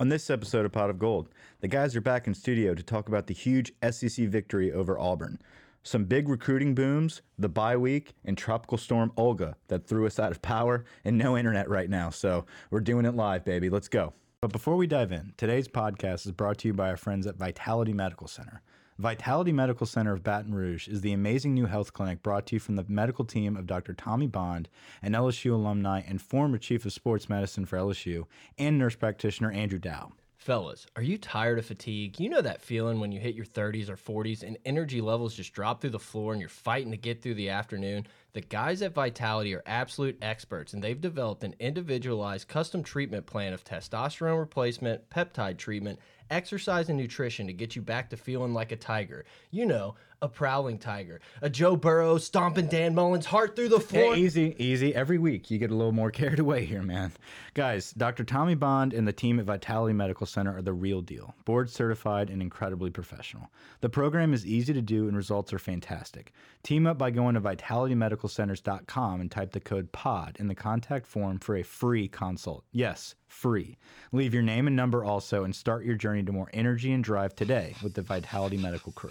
On this episode of Pot of Gold, the guys are back in studio to talk about the huge SEC victory over Auburn. Some big recruiting booms, the bye week, and Tropical Storm Olga that threw us out of power and no internet right now. So we're doing it live, baby. Let's go. But before we dive in, today's podcast is brought to you by our friends at Vitality Medical Center. Vitality Medical Center of Baton Rouge is the amazing new health clinic brought to you from the medical team of Dr. Tommy Bond, an LSU alumni and former chief of sports medicine for LSU, and nurse practitioner Andrew Dow. Fellas, are you tired of fatigue? You know that feeling when you hit your 30s or 40s and energy levels just drop through the floor and you're fighting to get through the afternoon? The guys at Vitality are absolute experts and they've developed an individualized custom treatment plan of testosterone replacement, peptide treatment, exercise and nutrition to get you back to feeling like a tiger. You know, a prowling tiger, a Joe Burrow stomping Dan Mullen's heart through the floor. Hey, easy, easy. Every week you get a little more carried away here, man. Guys, Dr. Tommy Bond and the team at Vitality Medical Center are the real deal. Board certified and incredibly professional. The program is easy to do and results are fantastic. Team up by going to vitalitymedicalcenters.com and type the code POD in the contact form for a free consult. Yes, free. Leave your name and number also and start your journey to more energy and drive today with the Vitality Medical crew.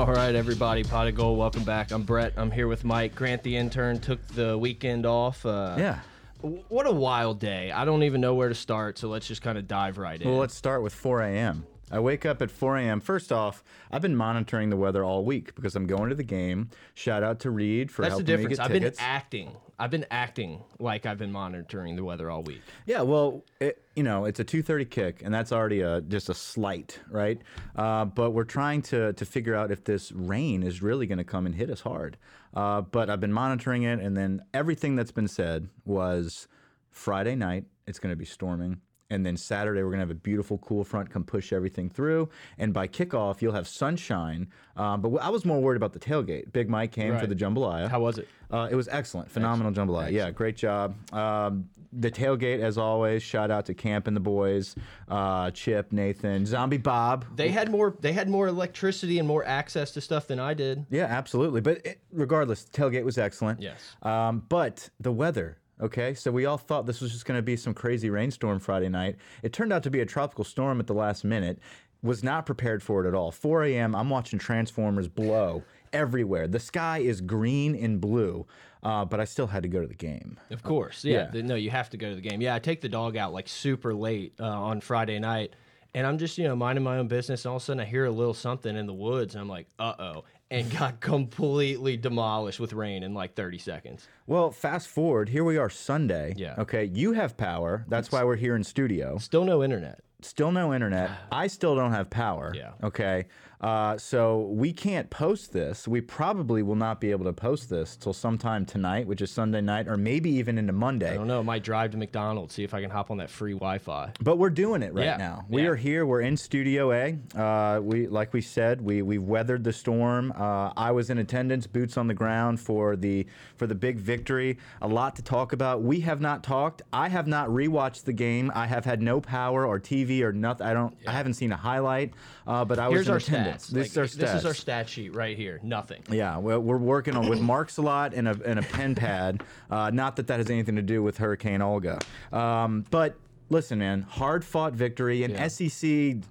All right, everybody, Pot of Gold, welcome back. I'm Brett. I'm here with Mike. Grant, the intern, took the weekend off. Uh, Yeah. What a wild day. I don't even know where to start, so let's just kind of dive right in. Well, let's start with 4 a.m. I wake up at 4 a.m. First off, I've been monitoring the weather all week because I'm going to the game. Shout out to Reed for That's the helping difference. me get I've tickets. been acting. I've been acting like I've been monitoring the weather all week. yeah, well, it, you know, it's a 2:30 kick, and that's already a just a slight, right? Uh, but we're trying to to figure out if this rain is really going to come and hit us hard. Uh, but I've been monitoring it, and then everything that's been said was Friday night it's going to be storming. And then Saturday, we're going to have a beautiful cool front come push everything through. And by kickoff, you'll have sunshine. Um, but I was more worried about the tailgate. Big Mike came for Right. the jambalaya. How was it? Uh, it was excellent, phenomenal jambalaya. Yeah, great job. Um, the tailgate, as always. Shout out to Camp and the boys, uh, Chip, Nathan, Zombie Bob. They had more. They had more electricity and more access to stuff than I did. Yeah, absolutely. But it, regardless, tailgate was excellent. Yes. Um, but the weather. Okay, so we all thought this was just going to be some crazy rainstorm Friday night. It turned out to be a tropical storm at the last minute. Was not prepared for it at all. 4 a.m. I'm watching transformers blow everywhere. The sky is green and blue, uh, but I still had to go to the game. Of course, yeah. Yeah. No, you have to go to the game. Yeah, I take the dog out like super late uh, on Friday night, and I'm just you know minding my own business. And all of a sudden, I hear a little something in the woods, and I'm like, uh oh, and got completely demolished with rain in like 30 seconds. Well, fast forward, here we are Sunday. Yeah. Okay, you have power. That's why we're here in studio. Still no internet. Still no internet. I still don't have power. Yeah. Okay. Uh, so we can't post this. We probably will not be able to post this till sometime tonight, which is Sunday night, or maybe even into Monday. I don't know. Might drive to McDonald's see if I can hop on that free Wi-Fi. But we're doing it right Yeah. now. We Yeah. are here. We're in Studio A. Uh, we, like we said, we we weathered the storm. Uh, I was in attendance, boots on the ground for the for the big victory. A lot to talk about. We have not talked. I have not rewatched the game. I have had no power or TV or nothing. I don't. I haven't seen a highlight. Uh, but I was Here's in our attendance. Stats. This Like, is our stats. This is our stat sheet right here. Nothing. Yeah, well, we're working on with marks a lot and a, and a pen pad. Uh, not that that has anything to do with Hurricane Olga, um, but listen, man, hard fought victory, an Yeah. SEC,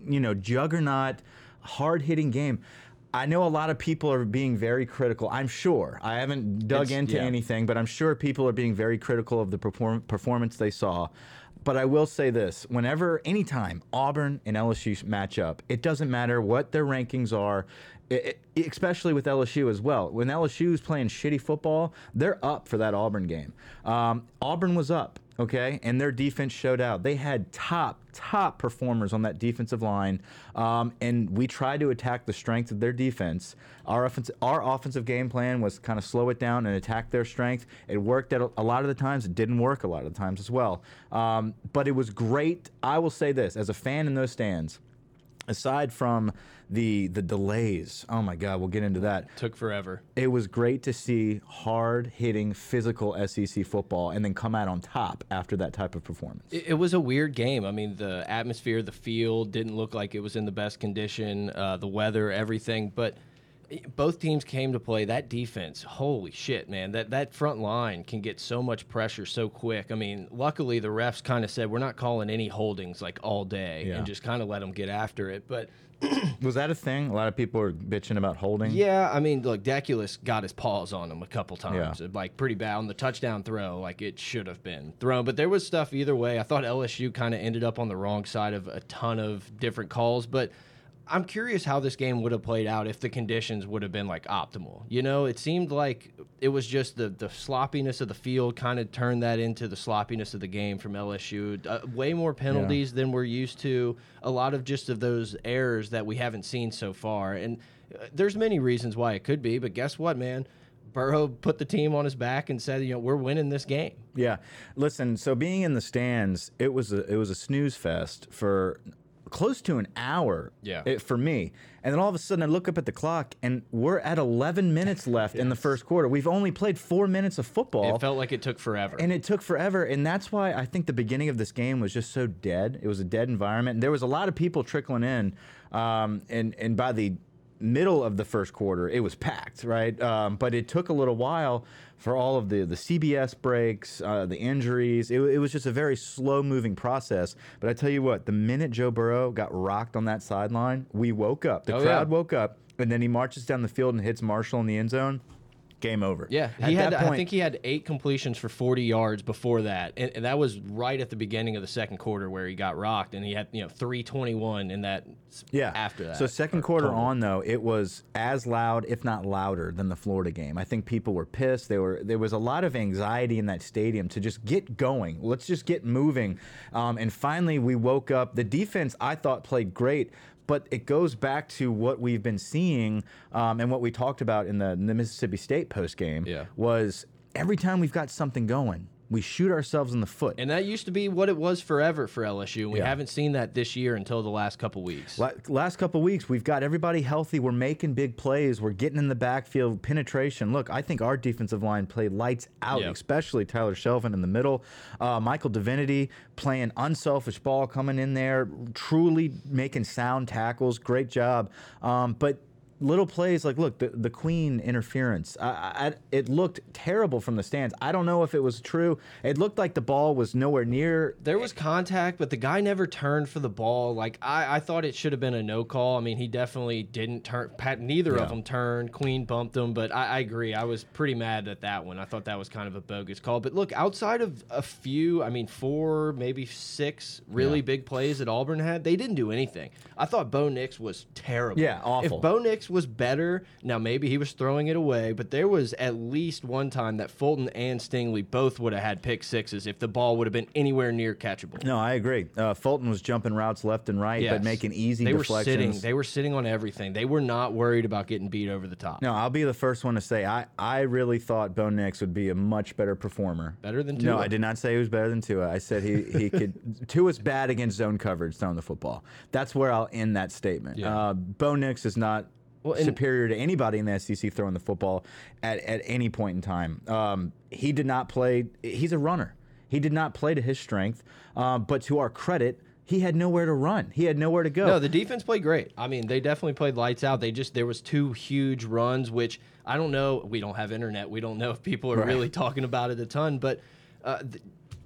you know, juggernaut, hard hitting game. I know a lot of people are being very critical. I'm sure. I haven't dug It's- into yeah. anything, but I'm sure people are being very critical of the perform- performance they saw. But I will say this whenever, anytime Auburn and LSU match up, it doesn't matter what their rankings are. I- I- especially with LSU as well. When LSU is playing shitty football, they're up for that Auburn game. Um, Auburn was up, okay, and their defense showed out. They had top, top performers on that defensive line, um, and we tried to attack the strength of their defense. Our offensive, our offensive game plan was kind of slow it down and attack their strength. It worked at a, a lot of the times. It didn't work a lot of the times as well. Um, but it was great. I will say this as a fan in those stands aside from the the delays oh my god we'll get into that Took forever. it was great to see hard hitting physical sec football and then come out on top after that type of performance It, it was a weird game. I mean, the atmosphere, the field didn't look like it was in the best condition. Uh, the weather, everything, but both teams came to play. That defense, holy shit, man! That that front line can get so much pressure so quick. I mean, luckily the refs kind of said we're not calling any holdings like all day Yeah. and just kind of let them get after it. But was that a thing a lot of people are bitching about holding yeah, I mean, look, Deculus got his paws on him a couple times, like pretty bad on the touchdown throw. Like it should have been thrown, but there was stuff either way. I thought LSU kind of ended up on the wrong side of a ton of different calls, but I'm curious how this game would have played out if the conditions would have been like optimal. You know, it seemed like it was just the the sloppiness of the field kind of turned that into the sloppiness of the game from LSU. Uh, way more penalties than we're used to. A lot of just of those errors that we haven't seen so far, and uh, there's many reasons why it could be. But guess what, man? Burrow put the team on his back and said, you know, we're winning this game. Yeah, listen. So being in the stands, it was a it was a snooze fest for close to an hour. Yeah. it- for me. And then all of a sudden, I look up at the clock, and we're at 11 minutes left in the first quarter. We've only played four minutes of football. It felt like it took forever. and it took forever, and that's why I think the beginning of this game was just so dead. It was a dead environment. And there was a lot of people trickling in, um, and and by the middle of the first quarter, it was packed, right? Um, but it took a little while for all of the the CBS breaks, uh, the injuries. It, it was just a very slow moving process. But I tell you what, the minute Joe Burrow got rocked on that sideline, we woke up. The Oh, crowd yeah. woke up, and then he marches down the field and hits Marshall in the end zone. Game over. Yeah, At he had. that I think he had eight completions for 40 yards before that, and, and that was right at the beginning of the second quarter where he got rocked, and he had you know 321 in that. Yeah. After that, So second quarter total. on though, it was as loud, if not louder, than the Florida game. I think people were pissed. They were there was a lot of anxiety in that stadium to just get going. Let's just get moving. Um, and finally, we woke up. The defense I thought played great. But it goes back to what we've been seeing um, and what we talked about in the, in the Mississippi State post game Yeah. was every time we've got something going, we shoot ourselves in the foot. And that used to be what it was forever for LSU. And we Yeah. haven't seen that this year until the last couple weeks. La- Last couple weeks, we've got everybody healthy. We're making big plays. We're getting in the backfield, penetration. Look, I think our defensive line played lights out, Yeah. especially Tyler Shelvin in the middle. Uh, Michael Divinity playing unselfish ball, coming in there, truly making sound tackles. Great job. Um, but little plays like look the, the queen interference I, I, it looked terrible from the stands i don't know if it was true it looked like the ball was nowhere near There was contact, but the guy never turned for the ball. Like I, I thought it should have been a no call. I mean, he definitely didn't turn. Pat, neither Yeah. of them turned. Queen bumped him, but I, I agree. I was pretty mad at that one. I thought that was kind of a bogus call. But look, outside of a few, I mean, four, maybe six really Yeah. big plays that Auburn had, they didn't do anything. I thought Bo Nix was terrible. Yeah, awful. If Bo Nix was better, now maybe he was throwing it away, but there was at least one time that Fulton and Stingley both would have had pick sixes if the ball would have been anywhere near catchable. no i agree uh, fulton was jumping routes left and right but making easy they deflections were sitting they were sitting on everything they were not worried about getting beat over the top No, I'll be the first one to say I, I really thought Bo Nix would be a much better performer. Better than No, I did not say he was better than Tua. I said he, he could. Tua's bad against zone coverage throwing the football. That's where I'll end that statement. Yeah. Uh, Bo Nix is not Well, and- superior to anybody in the SEC throwing the football at, at any point in time. Um, he did not play. He's a runner. He did not play to his strength. Um, but to our credit, he had nowhere to run. He had nowhere to go. no the defense played great i mean they definitely played lights out they just there was two huge runs which i don't know we don't have internet we don't know if people are Right. really talking about it a ton but uh,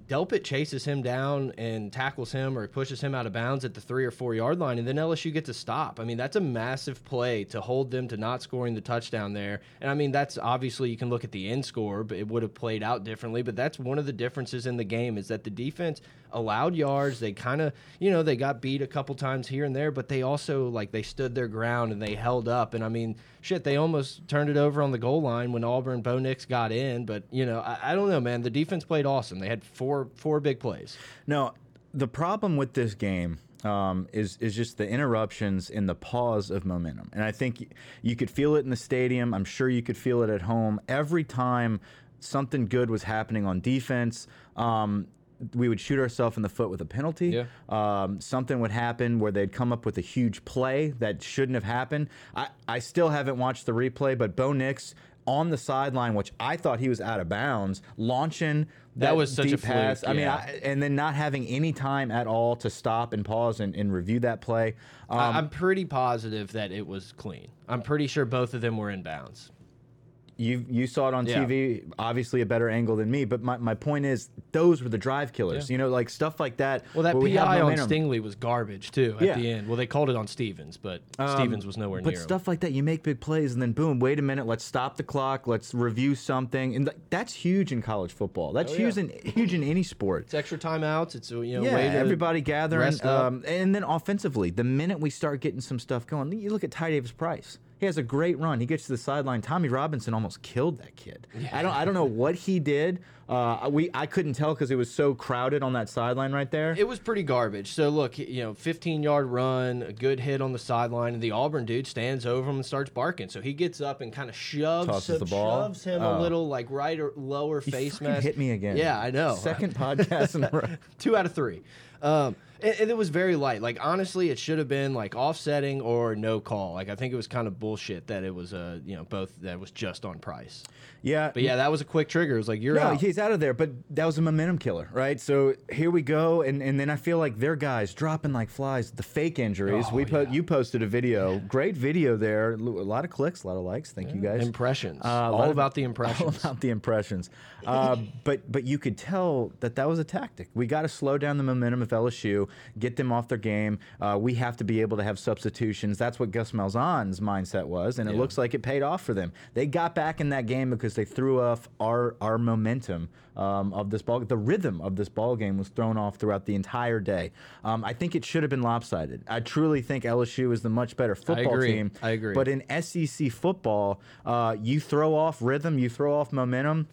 Delpit chases him down and tackles him or pushes him out of bounds at the three or four yard line, and then LSU gets a stop. I mean, that's a massive play to hold them to not scoring the touchdown there. And I mean, that's obviously you can look at the end score, but it would have played out differently. But that's one of the differences in the game is that the defense allowed yards. They kind of, you know, they got beat a couple times here and there, but they also like they stood their ground and they held up. And I mean, shit, they almost turned it over on the goal line when Auburn Bo Nix got in. But you know, I, I don't know, man. The defense played awesome. They had four four big plays. No, the problem with this game um, is is just the interruptions in the pause of momentum, and I think you could feel it in the stadium. I'm sure you could feel it at home every time something good was happening on defense. Um, we would shoot ourselves in the foot with a penalty. Yeah. Um, something would happen where they'd come up with a huge play that shouldn't have happened. I, I still haven't watched the replay, but Bo Nix on the sideline, which I thought he was out of bounds, launching that, That was such a deep fluke, pass. I mean. I, and then not having any time at all to stop and pause and, and review that play. Um, I- I'm pretty positive that it was clean. I'm pretty sure both of them were in bounds. You you saw it on Yeah. TV, obviously a better angle than me. But my, my point is, those were the drive killers. Yeah. You know, like stuff like that. Well, that PI on. Stingley was garbage too at Yeah. the end. Well, they called it on Stevens, but Stevens was nowhere But near But stuff like that, you make big plays, and then boom, wait a minute, let's stop the clock, let's review something, and th- that's huge in college football. That's Oh, huge in huge in any sport. It's extra timeouts. It's a you know yeah, everybody gathering, um, and then offensively, the minute we start getting some stuff going, you look at Ty Davis Price. He has a great run. He gets to the sideline. Tommy Robinson almost killed that kid. I don't. I don't know what he did. Uh, we. I couldn't tell because it was so crowded on that sideline right there. It was pretty garbage. So look, you know, 15 yard run, a good hit on the sideline, and the Auburn dude stands over him and starts barking. So he gets up and kind of shoves Tosses the ball? shoves him Oh. a little like right or lower He face mask. hit me again. Yeah, I know. Second podcast in a row. two out of three. Um, and, it was very light. Like honestly, it should have been like offsetting or no call. Like I think it was kind of bullshit that it was uh you know both that was just on price. Yeah. But yeah, that was a quick trigger. It was like you're No, out. he's out of there, but that was a momentum killer, right? So here we go, and, and then I feel like their guys dropping like flies. The fake injuries. Oh, we po yeah. you posted a video, great video there, a lot of clicks, a lot of likes. Thank you guys. Impressions. Uh, all of- about the impressions. All about the impressions. Uh, but but you could tell that that was a tactic. We got to slow down the momentum of LSU, get them off their game. Uh, we have to be able to have substitutions. That's what Gus Malzahn's mindset was, and it Yeah. looks like it paid off for them. They got back in that game because they threw off our our momentum um, of this ball. The rhythm of this ball game was thrown off throughout the entire day. Um, I think it should have been lopsided. I truly think LSU is the much better football agree. team. I agree. But in SEC football, uh, you throw off rhythm, you throw off momentum.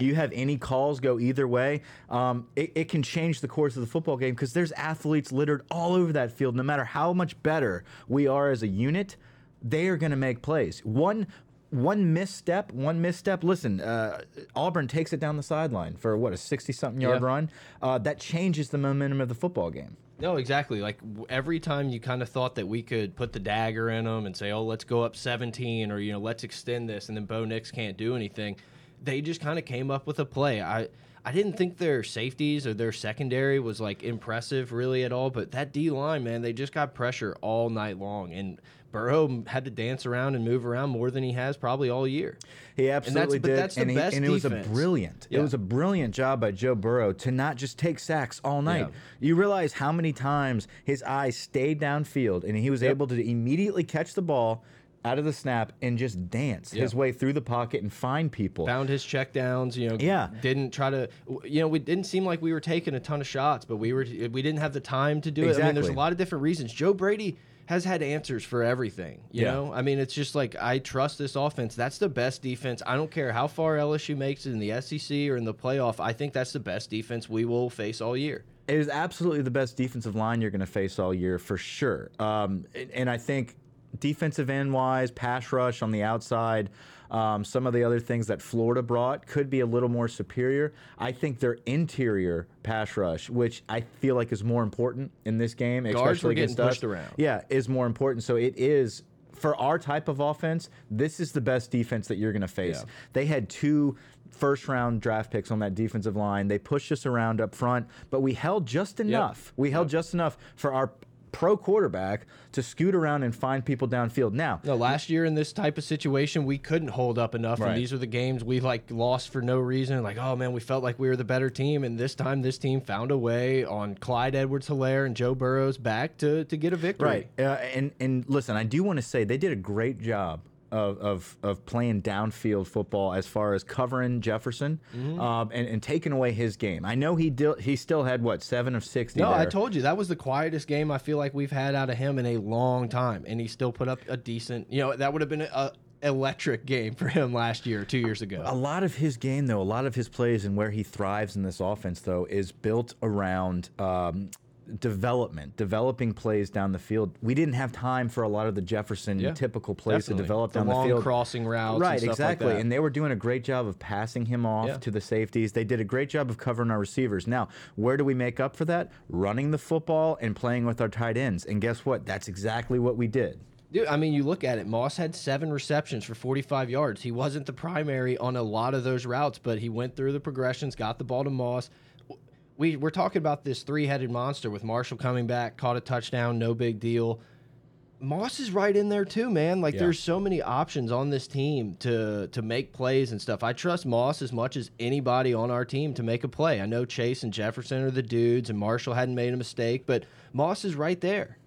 You have any calls go either way, um, it, it can change the course of the football game because there's athletes littered all over that field. No matter how much better we are as a unit, they are going to make plays. One one misstep, one misstep. Listen, uh, Auburn takes it down the sideline for what a sixty-something yard Yeah. run. Uh, that changes the momentum of the football game. No, exactly. Like every time you kind of thought that we could put the dagger in them and say, "Oh, let's go up 17," or you know, "Let's extend this," and then Bo Nix can't do anything. They just kind of came up with a play. I I didn't think their safeties or their secondary was like impressive really at all, but that D line, man, they just got pressure all night long, and Burrow had to dance around and move around more than he has probably all year. He absolutely but did, that's the and, he- best and it was a brilliant. It was a brilliant job by Joe Burrow to not just take sacks all night. Yeah. You realize how many times his eyes stayed downfield, and he was able to immediately catch the ball out of the snap and just dance his way through the pocket and find people. found his checkdowns. You know, Yeah. didn't try to. You know, we didn't seem like we were taking a ton of shots, but we were. We didn't have the time to do it. I mean, there's a lot of different reasons. Joe Brady has had answers for everything. You Yeah. know, I mean, it's just like I trust this offense. That's the best defense. I don't care how far LSU makes it in the SEC or in the playoff. I think that's the best defense we will face all year. It is absolutely the best defensive line you're going to face all year for sure. Um, and- and I think defensive end wise, pass rush on the outside, um, some of the other things that Florida brought could be a little more superior. I think their interior pass rush, which I feel like is more important in this game, Guards especially were getting against us, pushed around. Yeah, is more important. So it is. For our type of offense, this is the best defense that you're going to face. Yeah. They had two first round draft picks on that defensive line. They pushed us around up front, but we held just enough. We held just enough for our pro quarterback to scoot around and find people downfield. Now, No, last year in this type of situation, we couldn't hold up enough, Right. and these were the games we like lost for no reason. Like, oh man, we felt like we were the better team, and this time this team found a way on Clyde Edwards-Helaire and Joe Burrow's back to to get a victory. Right. Uh, and and listen, I do want to say they did a great job of, of, of playing downfield football as far as covering Jefferson Mm-hmm. um, and, and taking away his game. I know he did, he still had what seven of sixty. No, I told you that was the quietest game I feel like we've had out of him in a long time, and he still put up a decent. You know, that would have been a, a electric game for him last year, two years ago. A lot of his game, though, a lot of his plays and where he thrives in this offense, though, is built around um, development, developing plays down the field. We didn't have time for a lot of the Jefferson Yeah, typical plays definitely. to develop The down long the field. crossing routes and right? like exactly. that. and they were doing a great job of passing him off Yeah. to the safeties. They did a great job of covering our receivers. Now, where do we make up for that? Running the football and playing with our tight ends. And guess what? That's exactly what we did. Dude, I mean, you look at it. Moss had seven receptions for 45 yards. He wasn't the primary on a lot of those routes, but he went through the progressions, got the ball to Moss. We we're talking about this three-headed monster with Marshall coming back, caught a touchdown, no big deal. Moss is right in there too, man. Like Yeah. there's so many options on this team to to make plays and stuff. I trust Moss as much as anybody on our team to make a play. I know Chase and Jefferson are the dudes, and Marshall hadn't made a mistake, but Moss is right there.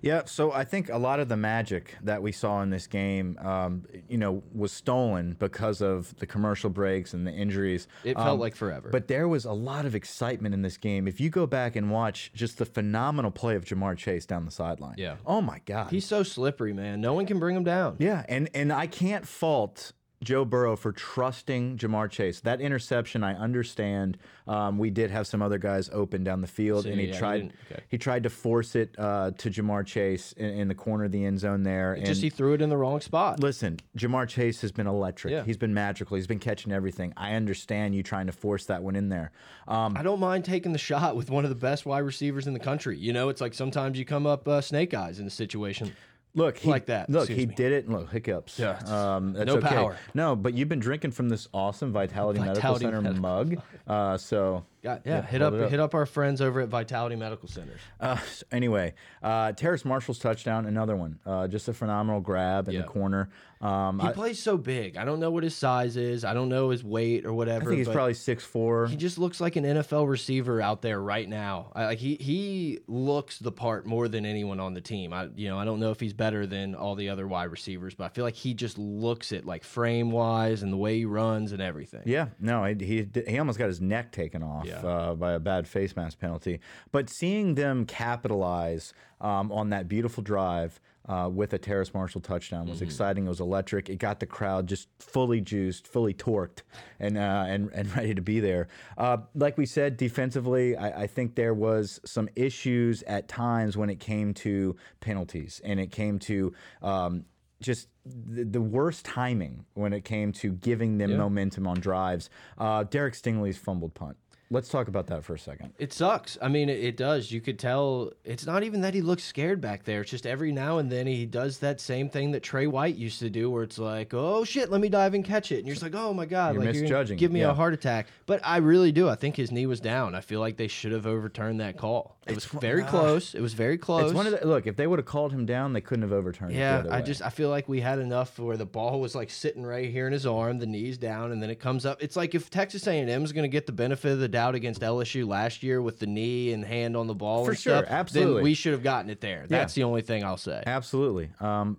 Yeah, so I think a lot of the magic that we saw in this game, um, you know, was stolen because of the commercial breaks and the injuries. It felt Um, like forever. But there was a lot of excitement in this game. If you go back and watch just the phenomenal play of Ja'Marr Chase down the sideline. Yeah. Oh my God. He's so slippery, man. No one can bring him down. Yeah, and and I can't fault Joe Burrow for trusting Ja'Marr Chase. That interception, I understand. Um, we did have some other guys open down the field, So, and he yeah, tried didn't- okay. he tried to force it uh, to Ja'Marr Chase in, in the corner of the end zone there. and Just he threw it in the wrong spot. listen, Ja'Marr Chase has been electric. Yeah. He's been magical. He's been catching everything. I understand you trying to force that one in there. Um, I don't mind taking the shot with one of the best wide receivers in the country. You know, it's like sometimes you come up uh, snake eyes in a situation. Look, he, Like that, Look, excuse he me. did it. and Look, hiccups. Yeah, um, that's no okay. power. No, but you've been drinking from this awesome Vitality, Medical Center Medical. mug. Uh, so Got, yeah, hit up, up. hit up our friends over at Vitality Medical Centers. Uh, s- anyway, uh, Terrace Marshall's touchdown, another one. Uh, just a phenomenal grab in Yeah. the corner. Um, He I, plays so big. I don't know what his size is. I don't know his weight or whatever. I think he's probably six four. he just looks like an NFL receiver out there right now. I, like he he looks the part more than anyone on the team. I you know I don't know if he's better than all the other wide receivers, but I feel like he just looks it like frame wise and the way he runs and everything. Yeah, no, he he, he almost got his neck taken off Yeah. Uh, by a bad face mask penalty. But seeing them capitalize um, on that beautiful drive uh, with a Terrace Marshall touchdown was exciting. It was electric. It got the crowd just fully juiced, fully torqued, and uh, and and ready to be there. Uh, like we said, defensively, I, I think there was some issues at times when it came to penalties and it came to. Um, just the, worst timing when it came to giving them momentum on drives. Uh, Derek Stingley's fumbled punt. Let's talk about that for a second. It sucks. I mean, it, it does. You could tell it's not even that he looks scared back there. It's just every now and then he does that same thing that Trey White used to do, where it's like, "Oh shit, let me dive and catch it," and you're just like, "Oh my god, You're like misjudging give me yeah. a heart attack." But I really do. I think his knee was down. I feel like they should have overturned that call. It was very close. It was very close. It's one of the look. If they would have called him down, they couldn't have overturned it. yeah, the other I way. just I feel like we had enough where the ball was like sitting right here in his arm, the knees down, and then it comes up. It's like if Texas A&M is going to get the benefit of the doubt against LSU last year with the knee and hand on the ball For and sure, stuff, absolutely. then we should have gotten it there. That's the only thing I'll say. absolutely. Um,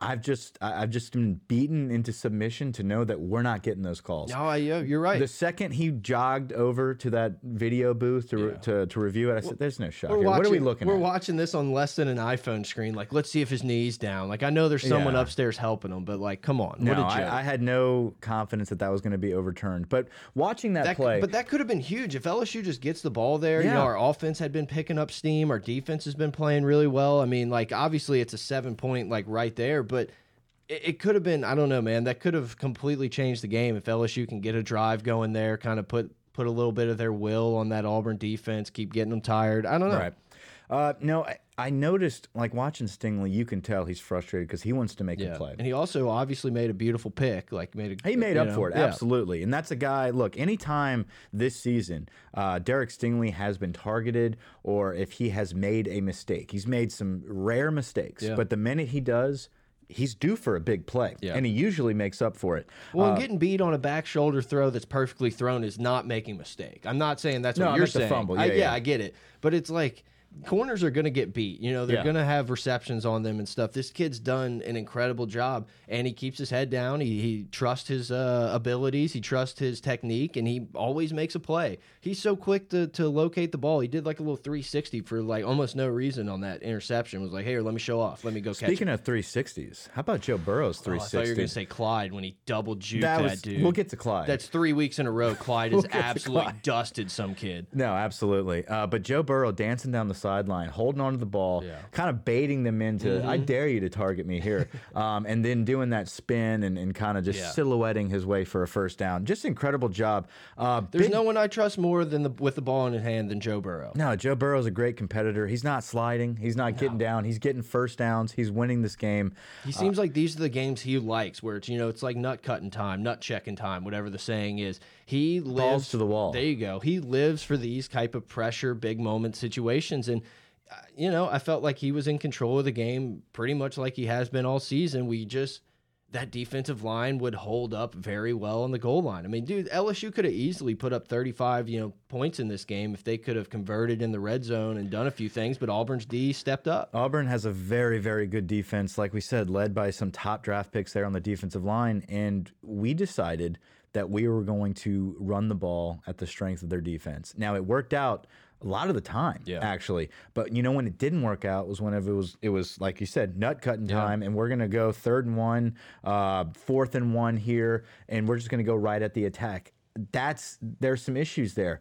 I've just I've just been beaten into submission to know that we're not getting those calls. No, I, yeah, you're right. The second he jogged over to that video booth to, re- to, to review it, I said, "There's no shot here. what are we watching- looking We're at?" watching this on less than an iPhone screen. Like, let's see if his knee's down. Like, I know there's someone Yeah. upstairs helping him, but like, come on, no, what a joke. I, I had no confidence that that was going to be overturned. But watching that, That, play, but that could have been huge if LSU just gets the ball there. You Yeah. know, our offense had been picking up steam. Our defense has been playing really well. I mean, like obviously it's a seven point like right there, but it, it could have been. I don't know, man. That could have completely changed the game if LSU can get a drive going there, kind of put put a little bit of their will on that Auburn defense, keep getting them tired. I don't know. Right. Uh, no, I, I noticed like watching Stingley, you can tell he's frustrated because he wants to make a play. And he also obviously made a beautiful pick. Like made a He made up know, for it, yeah. absolutely. And that's a guy, look, anytime this season, uh, Derek Stingley has been targeted or if he has made a mistake, he's made some rare mistakes. Yeah. But the minute he does, he's due for a big play. Yeah. And he usually makes up for it. Well, Uh, getting beat on a back shoulder throw that's perfectly thrown is not making a mistake. I'm not saying that's No, what you're meant the saying. fumble. I, Yeah, yeah. I get it. But it's like corners are going to get beat. You know, they're Yeah. going to have receptions on them and stuff. This kid's done an incredible job, and he keeps his head down. He, he trusts his uh, abilities, he trusts his technique, and he always makes a play. He's so quick to, to locate the ball. He did like a little 360 for like almost no reason on that interception. Was like, hey, let me show off. Let me go catch it. Speaking of 360s, how about Joe Burrow's Oh, I 360? thought you were going to say Clyde when he double juked that that, dude. We'll get to Clyde. That's three weeks in a row. Clyde has get to absolutely Clyde. dusted some kid. No, absolutely. Uh, but Joe Burrow dancing down the sideline, holding onto the ball, Yeah. Mm-hmm. kind of baiting them into, I dare you to target me here. um, and then doing that spin and, and kind of just Yeah. silhouetting his way for a first down. Just incredible job. Uh, There's big- no one I trust more than the with the ball in his hand than Joe Burrow. no, Joe Burrow's a great competitor. He's not sliding. He's not getting down. He's getting first downs. He's winning this game. He seems like these are the games he likes, where it's you know it's like nut cutting time, nut checking time, whatever the saying is. He lives to the wall. There you go. He lives for these type of pressure, big moment situations, and uh, you know I felt like he was in control of the game pretty much like he has been all season. We just that defensive line would hold up very well on the goal line. I mean, dude, LSU could have easily put up 35, you know, points in this game if they could have converted in the red zone and done a few things, but Auburn's D stepped up. Auburn has a very, very good defense, like we said, led by some top draft picks there on the defensive line. And we decided that we were going to run the ball at the strength of their defense. Now, it worked out a lot of the time, Yeah. actually. But you know when it didn't work out was whenever it was it was like you said, nut cutting time, and we're gonna go third and one, uh, fourth and one here, and we're just gonna go right at the attack. That's there's some issues there.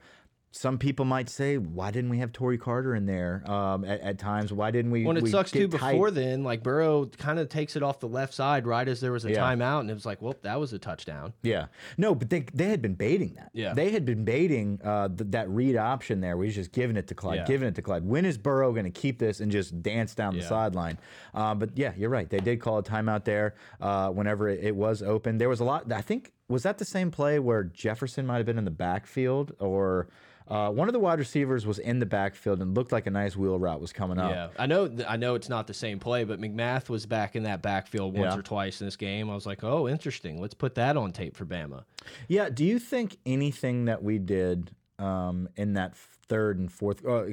Some people might say, why didn't we have Tory Carter in there um, at, at times? Why didn't we? When it we sucks get too tight? before then, like Burrow kind of takes it off the left side right as there was a Yeah. timeout, and it was like, well, that was a touchdown. Yeah, no, but they they had been baiting that. Yeah. they had been baiting uh, th that read option there. We was just giving it to Clyde, Yeah. giving it to Clyde. When is Burrow going to keep this and just dance down the sideline? Uh, but yeah, you're right. They did call a timeout there uh, whenever it, it was open. There was a lot. I think was that the same play where Jefferson might have been in the backfield or. Uh, one of the wide receivers was in the backfield and looked like a nice wheel route was coming up. Yeah, I know. I know it's not the same play, but McMath was back in that backfield once Yeah. or twice in this game. I was like, oh, interesting. Let's put that on tape for Bama. Yeah. Do you think anything that we did um, in that third and fourth, uh,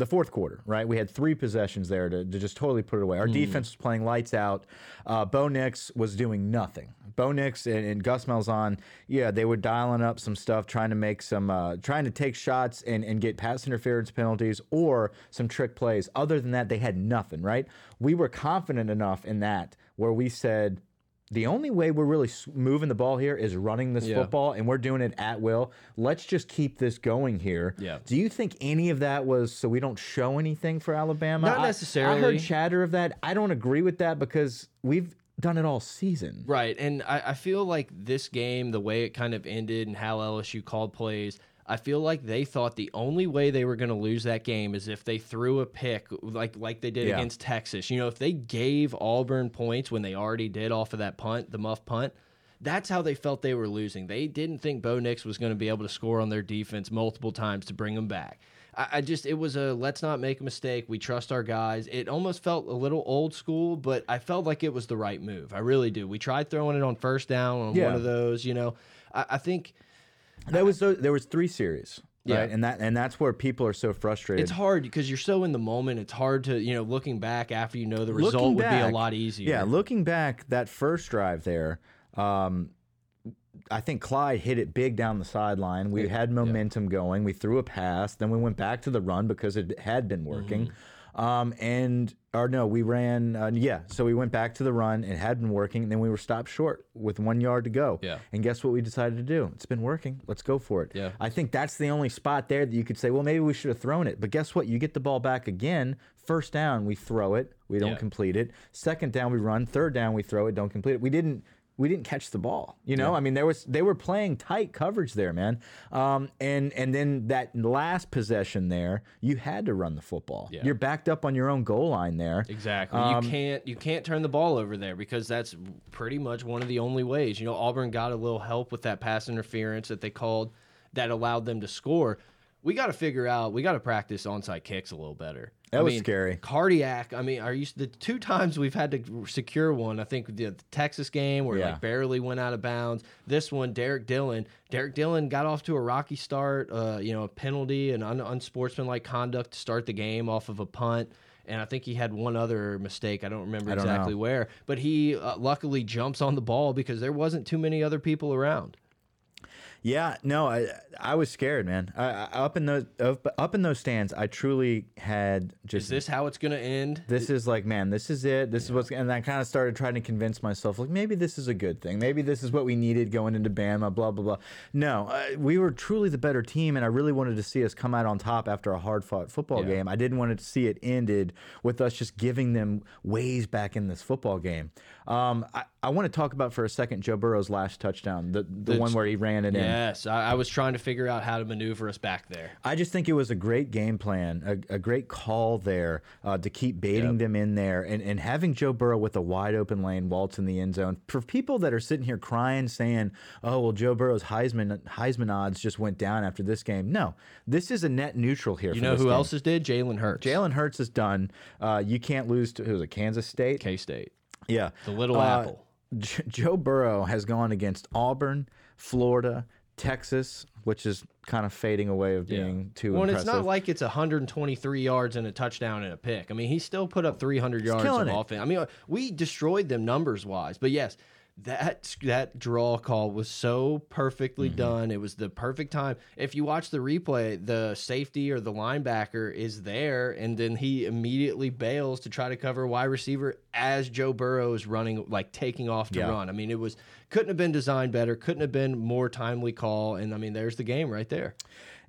the fourth quarter, right? We had three possessions there to, to just totally put it away. Our defense was playing lights out. Uh, Bo Nix was doing nothing. Bo Nix and, and Gus Malzahn, yeah, they were dialing up some stuff, trying to make some, uh, trying to take shots and, and get pass interference penalties or some trick plays. Other than that, they had nothing, right? We were confident enough in that where we said, the only way we're really moving the ball here is running this Yeah. football, and we're doing it at will. Let's just keep this going here. Yeah. Do you think any of that was so we don't show anything for Alabama? Not I- I, heard chatter of that. I don't agree with that because we've done it all season. Right. And I, I feel like this game, the way it kind of ended and how LSU called plays, I feel like they thought the only way they were going to lose that game is if they threw a pick like like they did Yeah. against Texas. You know, if they gave Auburn points when they already did off of that punt, the muff punt, that's how they felt they were losing. They didn't think Bo Nix was going to be able to score on their defense multiple times to bring them back. I, I just, it was a let's not make a mistake. We trust our guys. It almost felt a little old school, but I felt like it was the right move. I really do. We tried throwing it on first down on Yeah. one of those, you know. I, I think There was tho- there was three series, Yeah. right? And that and that's where people are so frustrated. it's hard because you're so in the moment. It's hard to, you know, looking back after you know the Looking result would be a lot easier. Yeah, looking back, that first drive there, um, I think Clyde hit it big down the sideline. We had momentum going. We threw a pass. Then we went back to the run because it had been working. Mm-hmm. Um, and, or no, we ran, uh, yeah, so we went back to the run. It had been working. And then we were stopped short with one yard to go. Yeah. And guess what we decided to do? It's been working. Let's go for it. Yeah. I think that's the only spot there that you could say, well, maybe we should have thrown it. But guess what? You get the ball back again. First down, we throw it. We don't Yeah. complete it. Second down, we run. Third down, we throw it. Don't complete it. We didn't. We didn't catch the ball. You know, I mean, there was they were playing tight coverage there, man. Um, and and then that last possession there, you had to run the football. Yeah. You're backed up on your own goal line there. Exactly. Um, you can't you can't turn the ball over there because that's pretty much one of the only ways. You know, Auburn got a little help with that pass interference that they called that allowed them to score. We got to figure out. We got to practice onside kicks a little better. That I was mean, scary. Cardiac. I mean, are you the two times we've had to secure one? I think the, the Texas game where it, Yeah. like barely went out of bounds. This one, Derek Dillon. Derek Dillon got off to a rocky start. Uh, you know, a penalty and un unsportsmanlike conduct to start the game off of a punt. And I think he had one other mistake. I don't remember I don't exactly know. where, but he uh, luckily jumps on the ball because there wasn't too many other people around. Yeah, no, I I was scared, man. I, I, up in those up, up in those stands, I truly had just Is this how it's going to end? this is like man this is it this is what's and i kind of started trying to convince myself like maybe this is a good thing maybe this is what we needed going into bama blah blah blah no uh, we were truly the better team and i really wanted to see us come out on top after a hard fought football Yeah. game i didn't want to see it ended with us just giving them ways back in this football game um, I, I want to talk about for a second joe burrow's last touchdown the, the, The- one where he ran it in Yes, I, I was trying to figure out how to maneuver us back there. I just think it was a great game plan, a, a great call there uh, to keep baiting them in there and, and having Joe Burrow with a wide open lane waltz in the end zone. For people that are sitting here crying, saying, oh, well, Joe Burrow's Heisman, Heisman odds just went down after this game. No, this is a net neutral here. You know who game. else is did? Jalen Hurts. Jalen Hurts is done. Uh, you can't lose to, who was it, Kansas State? K State. Yeah. The little Uh, apple. J- Joe Burrow has gone against Auburn, Florida, Texas, which is kind of fading away of being too Well, impressive. it's not like it's 123 yards and a touchdown and a pick. I mean, he still put up 300 yards of it. offense. I mean, we destroyed them numbers wise, but yes, that that draw call was so perfectly Mm-hmm. done. It was the perfect time. If you watch the replay, the safety or the linebacker is there, and then he immediately bails to try to cover a wide receiver as Joe Burrow is running, like taking off to Yeah. run. I mean, it was couldn't have been designed better. Couldn't have been more timely call. And I mean, there's the game right there.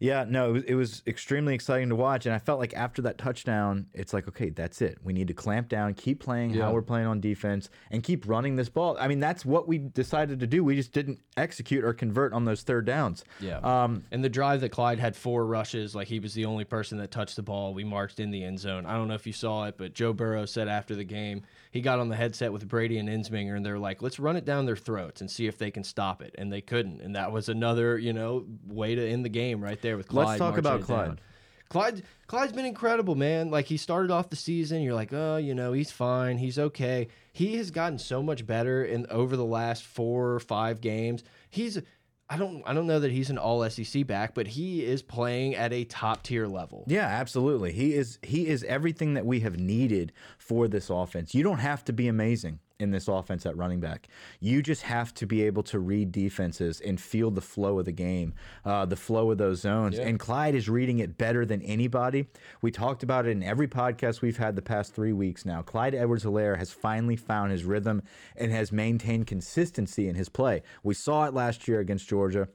Yeah, no, it was, it was extremely exciting to watch, and I felt like after that touchdown, it's like, okay, that's it. We need to clamp down, keep playing Yeah. how we're playing on defense, and keep running this ball. I mean, that's what we decided to do. We just didn't execute or convert on those third downs. Yeah. Um, and the drive that Clyde had four rushes, like he was the only person that touched the ball. We marched in the end zone. I don't know if you saw it, but Joe Burrow said after the game, he got on the headset with Brady and Ensminger, and they're like, let's run it down their throats and see if they can stop it. And they couldn't. And that was another, you know, way to end the game right there with Clyde. Let's talk about Clyde. Clyde Clyde's been incredible, man. Like he started off the season, you're like, oh, you know, he's fine, he's okay. He has gotten so much better in over the last four or five games. He's I don't I don't know that he's an all SEC back, but he is playing at a top tier level. Yeah, absolutely. He is he is everything that we have needed for this offense. You don't have to be amazing in this offense at running back. You just have to be able to read defenses and feel the flow of the game, uh, the flow of those zones. And Clyde is reading it better than anybody. We talked about it in every podcast we've had the past three weeks now. Clyde Edwards Helaire has finally found his rhythm and has maintained consistency in his play. We saw it last year against Georgia.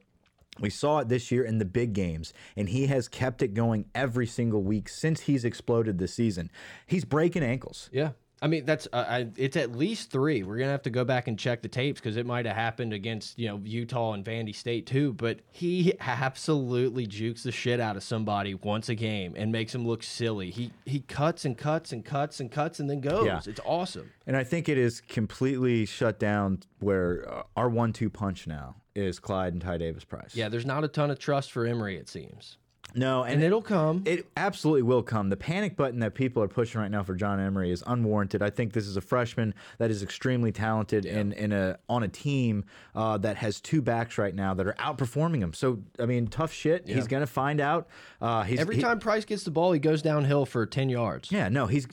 We saw it this year in the big games, and he has kept it going every single week since he's exploded this season. He's breaking ankles. Yeah. I mean that's uh, I, it's at least three. We're gonna have to go back and check the tapes because it might have happened against you know Utah and Vandy State too. But he absolutely jukes the shit out of somebody once a game and makes him look silly. He he cuts and cuts and cuts and cuts and then goes. Yeah. It's awesome. And I think it is completely shut down where uh, our one two punch now is Clyde and Ty Davis Price. Yeah, there's not a ton of trust for Emery. it seems, No, and, and it'll come. It absolutely will come. The panic button that people are pushing right now for John Emery is unwarranted. I think this is a freshman that is extremely talented and in a on a team uh, that has two backs right now that are outperforming him. So I mean, tough shit. He's gonna find out. Uh, he's, Every he- time Price gets the ball, he goes downhill for ten yards. Yeah, no, he's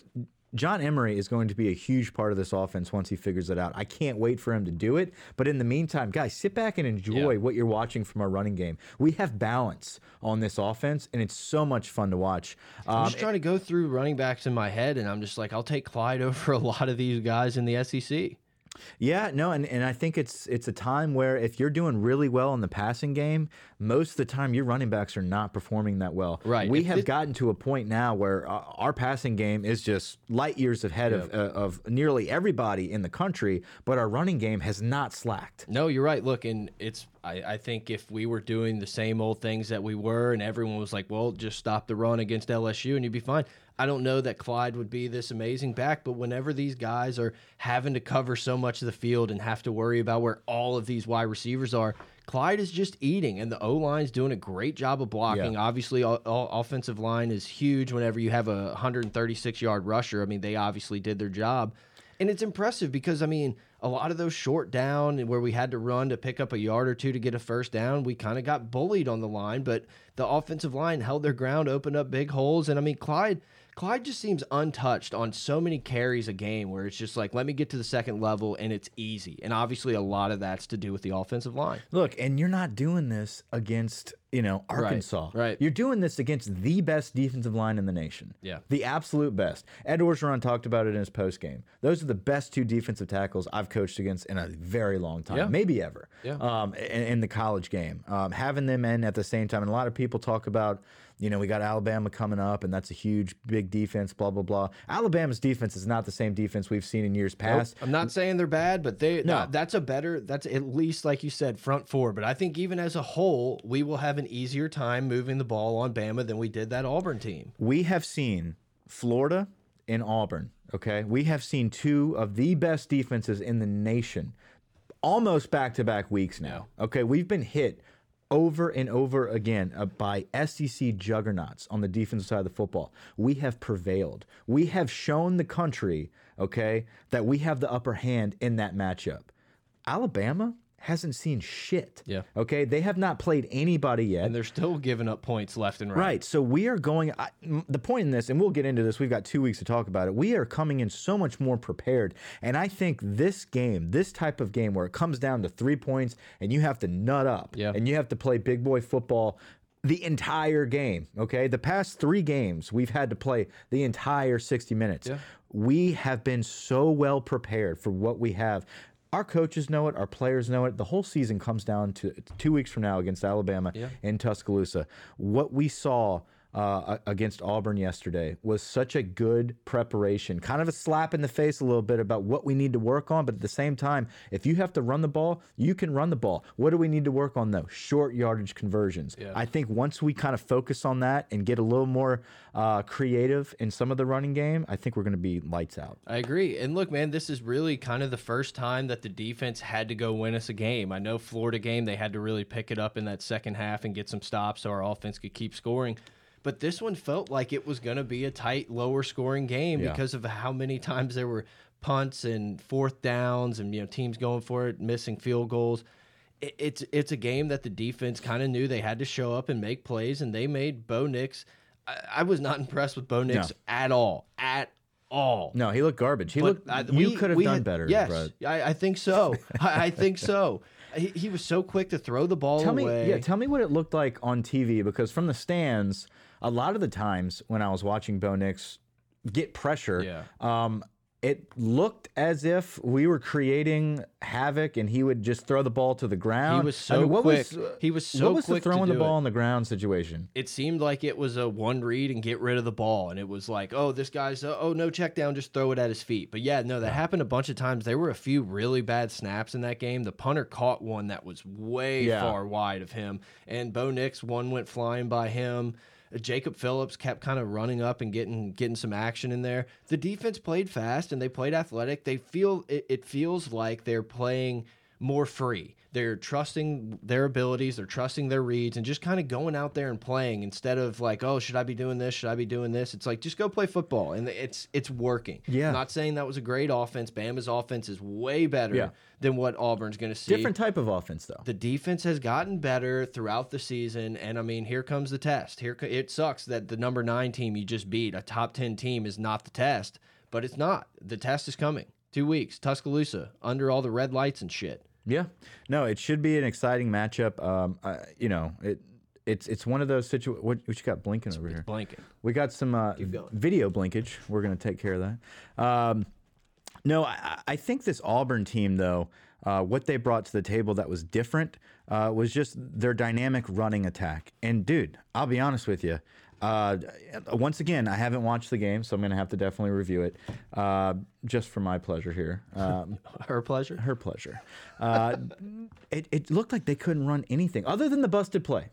John Emery is going to be a huge part of this offense once he figures it out. I can't wait for him to do it. But in the meantime, guys, sit back and enjoy Yeah. what you're watching from our running game. We have balance on this offense, and it's so much fun to watch. I'm Um, just trying to go through running backs in my head, and I'm just like, I'll take Clyde over a lot of these guys in the SEC. Yeah, no, and, and I think it's it's a time where if you're doing really well in the passing game, most of the time your running backs are not performing that well. Right. We If have gotten to a point now where our passing game is just light years ahead of uh, of nearly everybody in the country, but our running game has not slacked. No, you're right. Look, and it's I, I think if we were doing the same old things that we were, and everyone was like, "Well, just stop the run against LSU, and you'd be fine." I don't know that Clyde would be this amazing back, but whenever these guys are having to cover so much of the field and have to worry about where all of these wide receivers are, Clyde is just eating, and the O line's doing a great job of blocking. Yeah. Obviously, all, all offensive line is huge. Whenever you have a 136 yard rusher, I mean, they obviously did their job. And it's impressive because I mean, a lot of those short down where we had to run to pick up a yard or two to get a first down, we kind of got bullied on the line, but the offensive line held their ground, opened up big holes, and I mean, Clyde Clyde just seems untouched on so many carries a game where it's just like, let me get to the second level and it's easy. And obviously, a lot of that's to do with the offensive line. Look, and you're not doing this against, you know, Arkansas. right. right. You're doing this against the best defensive line in the nation. Yeah. The absolute best. Ed Orgeron talked about it in his post game. Those are the best two defensive tackles I've coached against in a very long time, Yeah. maybe ever. Yeah. Um, in, in the college game, um, having them in at the same time, and a lot of people talk about, you know, we got Alabama coming up, and that's a huge, big defense. Blah blah blah. Alabama's defense is not the same defense we've seen in years past. I'm not saying they're bad, but they No. that- that's a better that's at least like you said front four. But I think even as a whole, we will have an easier time moving the ball on Bama than we did that Auburn team. we have seen Florida and Auburn. Okay, we have seen two of the best defenses in the nation, almost back to back weeks now. Okay, we've been hit over and over again uh, by SEC juggernauts on the defensive side of the football. We have prevailed. We have shown the country, okay, that we have the upper hand in that matchup. Alabama hasn't seen shit. Yeah. Okay, they have not played anybody yet. And they're still giving up points left and right. Right. So we are going. I, the point in this, and we'll get into this. We've got two weeks to talk about it. We are coming in so much more prepared, and I think this game, this type of game, where it comes down to three points, and you have to nut up, Yeah. and you have to play big boy football. The entire game, okay? The past three games, we've had to play the entire 60 minutes. Yeah. We have been so well prepared for what we have. Our coaches know it, our players know it. The whole season comes down to two weeks from now against Alabama Yeah. in Tuscaloosa. What we saw uh, against Auburn yesterday was such a good preparation, kind of a slap in the face a little bit about what we need to work on. But at the same time, if you have to run the ball, you can run the ball. What do we need to work on though? Short yardage conversions. Yeah. I think once we kind of focus on that and get a little more uh, creative in some of the running game, I think we're going to be lights out. I agree. And look, man, this is really kind of the first time that the defense had to go win us a game. I know Florida game, they had to really pick it up in that second half and get some stops so our offense could keep scoring. But this one felt like it was going to be a tight, lower scoring game Yeah. because of how many times there were punts and fourth downs and you know teams going for it, missing field goals. It, it's it's a game that the defense kind of knew they had to show up and make plays, and they made Bo Nix. I, I was not impressed with Bo Nix No. at all, at all. No, he looked garbage. He But, looked. uh, you we- could have done had- better. Yes, I, I think so. I, I think so. He, he was so quick to throw the ball Tell me, away. yeah, tell me what it looked like on TV because from the stands, a lot of the times when I was watching Bo Nix get pressure, Yeah. um, it looked as if we were creating havoc, and he would just throw the ball to the ground. He was I so mean, what quick. Was, He was so what was quick the throwing the ball it. on the ground situation? it seemed like it was a one read and get rid of the ball, and it was like, oh, this guy's uh, oh no check down, just throw it at his feet. But yeah, no, that happened a bunch of times. There were a few really bad snaps in that game. The punter caught one that was way Yeah. far wide of him, and Bo Nix one went flying by him. Jacob Phillips kept kind of running up and getting getting some action in there. The defense played fast and they played athletic. They feel it, it feels like they're playing more free. They're trusting their abilities, they're trusting their reads, and just kind of going out there and playing instead of like, oh, should I be doing this? Should I be doing this? It's like just go play football, and it's it's working. Yeah. not saying that was a great offense. Bama's offense is way better Yeah. than what Auburn's going to see. Different type of offense, though. The defense has gotten better throughout the season, and I mean, here comes the test. Here it sucks that the number nine team you just beat, a top ten team, is not the test, but it's not. The test is coming. Two weeks, Tuscaloosa, under all the red lights and shit. Yeah, no, it should be an exciting matchup. Um, I, you know, it it's it's one of those situations. What, what you got blinking over here? Blanking. We got some uh, video blinkage. We're going to take care of that. Um, No, I, I think this Auburn team, though, uh, what they brought to the table that was different uh, was just their dynamic running attack. And dude, I'll be honest with you. Uh, once again, I haven't watched the game, so I'm going to have to definitely review it, uh, just for my pleasure here. Um, Her pleasure. her pleasure. Uh, it, it looked like they couldn't run anything other than the busted play.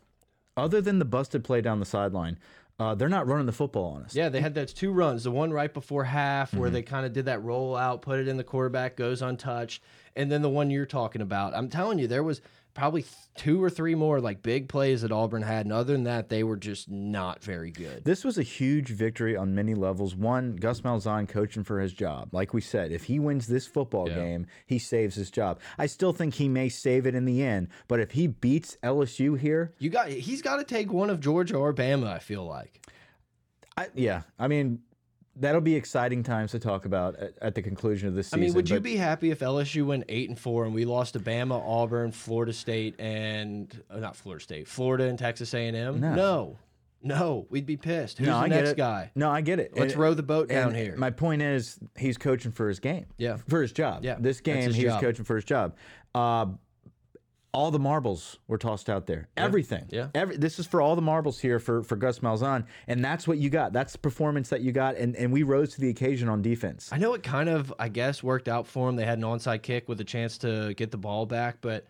Other than the busted play down the sideline, uh, they're not running the football on us. Yeah, they had those two runs. The one right before half, where they kind of did that roll out, put it in the quarterback, goes untouched, and then the one you're talking about. I'm telling you, there was probably two or three more like big plays that Auburn had, and other than that, they were just not very good. This was a huge victory on many levels. One, Gus Malzahn coaching for his job. Like we said, if he wins this football Yeah. game, he saves his job. I still think he may save it in the end, but if he beats LSU here, You got he's got to take one of Georgia or Bama. I feel like. I, yeah, I mean, that'll be exciting times to talk about at, at the conclusion of this season. I mean, would you be happy if LSU went eight and four and we lost to Bama, Auburn, Florida State, and uh, not Florida State, Florida and Texas A and M? No. no, no, we'd be pissed. Who's no, the I next it. guy? No, I get it. Let's And- row the boat down here. My point is, he's coaching for his game. Yeah. for his job. Yeah, this game, he's job. coaching for his job. Uh, all the marbles were tossed out there. Everything. Yeah. Every, this is for all the marbles here for, for Gus Malzahn, and that's what you got. That's the performance that you got, and, and we rose to the occasion on defense. I know it kind of, I guess, worked out for them. They had an onside kick with a chance to get the ball back, but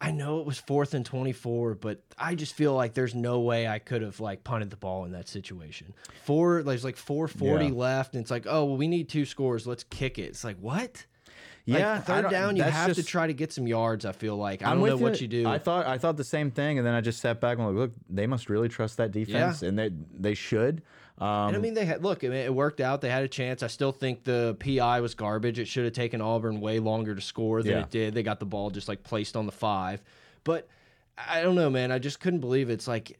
I know it was fourth and 24, but I just feel like there's no way I could have like punted the ball in that situation. Four, there's like 440 Yeah. left, and it's like, oh, well, we need two scores. Let's kick it. It's like, what? Like, Yeah, I third down, you have to try to get some yards. I feel like I I'm don't know what you do. I thought I thought the same thing, and then I just sat back and like, look, they must really trust that defense, and they they should. Um, And I mean, they had look. I mean, it worked out. They had a chance. I still think the PI was garbage. It should have taken Auburn way longer to score than Yeah. it did. They got the ball just like placed on the five, but I don't know, man. I just couldn't believe it. it's like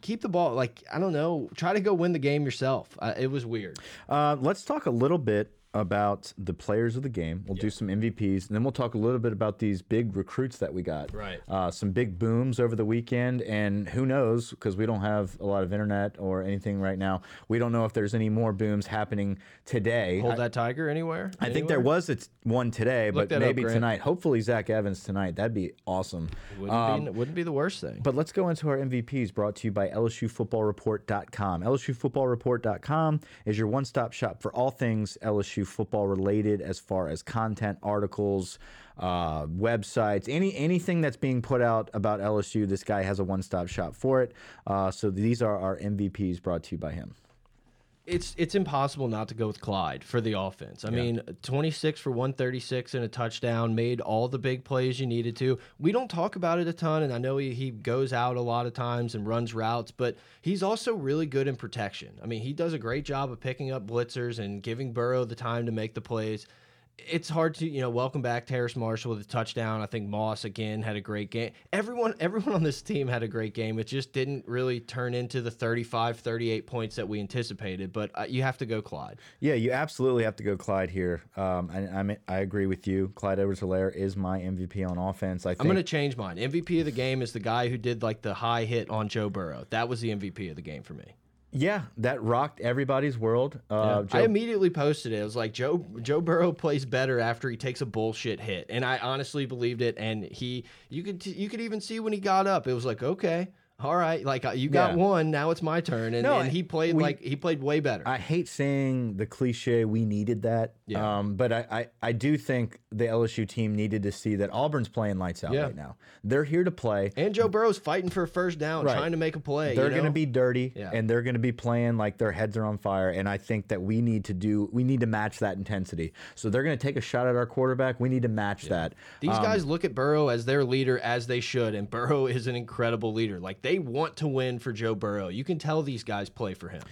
keep the ball. Like I don't know. Try to go win the game yourself. Uh, it was weird. Uh, let's talk a little bit about the players of the game. We'll do some MVPs, and then we'll talk a little bit about these big recruits that we got. Right. Uh, some big booms over the weekend, and who knows, because we don't have a lot of internet or anything right now. We don't know if there's any more booms happening today. Hold I, that tiger anywhere. I think there was a t- one today, Look but that up, maybe tonight. Hopefully, Zach Evans tonight. That'd be awesome. Wouldn't, be, wouldn't be the worst thing. But let's go into our MVPs brought to you by LSUFootballReport.com. LSUFootballReport.com is your one stop shop for all things LSU football related as far as content, articles, uh, websites, any anything that's being put out about LSU. This guy has a one stop shop for it. Uh, so these are our MVPs brought to you by him. It's it's impossible not to go with Clyde for the offense. I mean, 26 for 136 and a touchdown, made all the big plays you needed to. We don't talk about it a ton, and I know he, he goes out a lot of times and runs routes, but he's also really good in protection. I mean, he does a great job of picking up blitzers and giving Burrow the time to make the plays. It's hard to, you know, welcome back Terrace Marshall with a touchdown. I think Moss again had a great game. Everyone everyone on this team had a great game. It just didn't really turn into the 35, 38 points that we anticipated, but uh, you have to go Clyde. Yeah, you absolutely have to go Clyde here. Um, I, I'm, I agree with you. Clyde Edwards-Helaire is my MVP on offense. I think I'm going to change mine. MVP of the game is the guy who did like the high hit on Joe Burrow. That was the MVP of the game for me. Yeah, that rocked everybody's world. Uh, I Joe immediately posted it. It was like Joe Joe Burrow plays better after he takes a bullshit hit, and I honestly believed it. And he, you could you could even see when he got up, it was like okay, all right, like uh, you got Yeah. one, now it's my turn, and, No, and he played we- like he played way better. I hate saying the cliche we needed that. Yeah. Um, but I, I, I do think the LSU team needed to see that Auburn's playing lights out Yeah. right now. They're here to play. and Joe Burrow's fighting for a first down, Right. trying to make a play. They're you going to be dirty Yeah. and they're going to be playing like their heads are on fire. And I think that we need to do, we need to match that intensity. So they're going to take a shot at our quarterback. We need to match that. These Um, guys look at Burrow as their leader as they should, and Burrow is an incredible leader. Like they want to win for Joe Burrow. You can tell these guys play for him.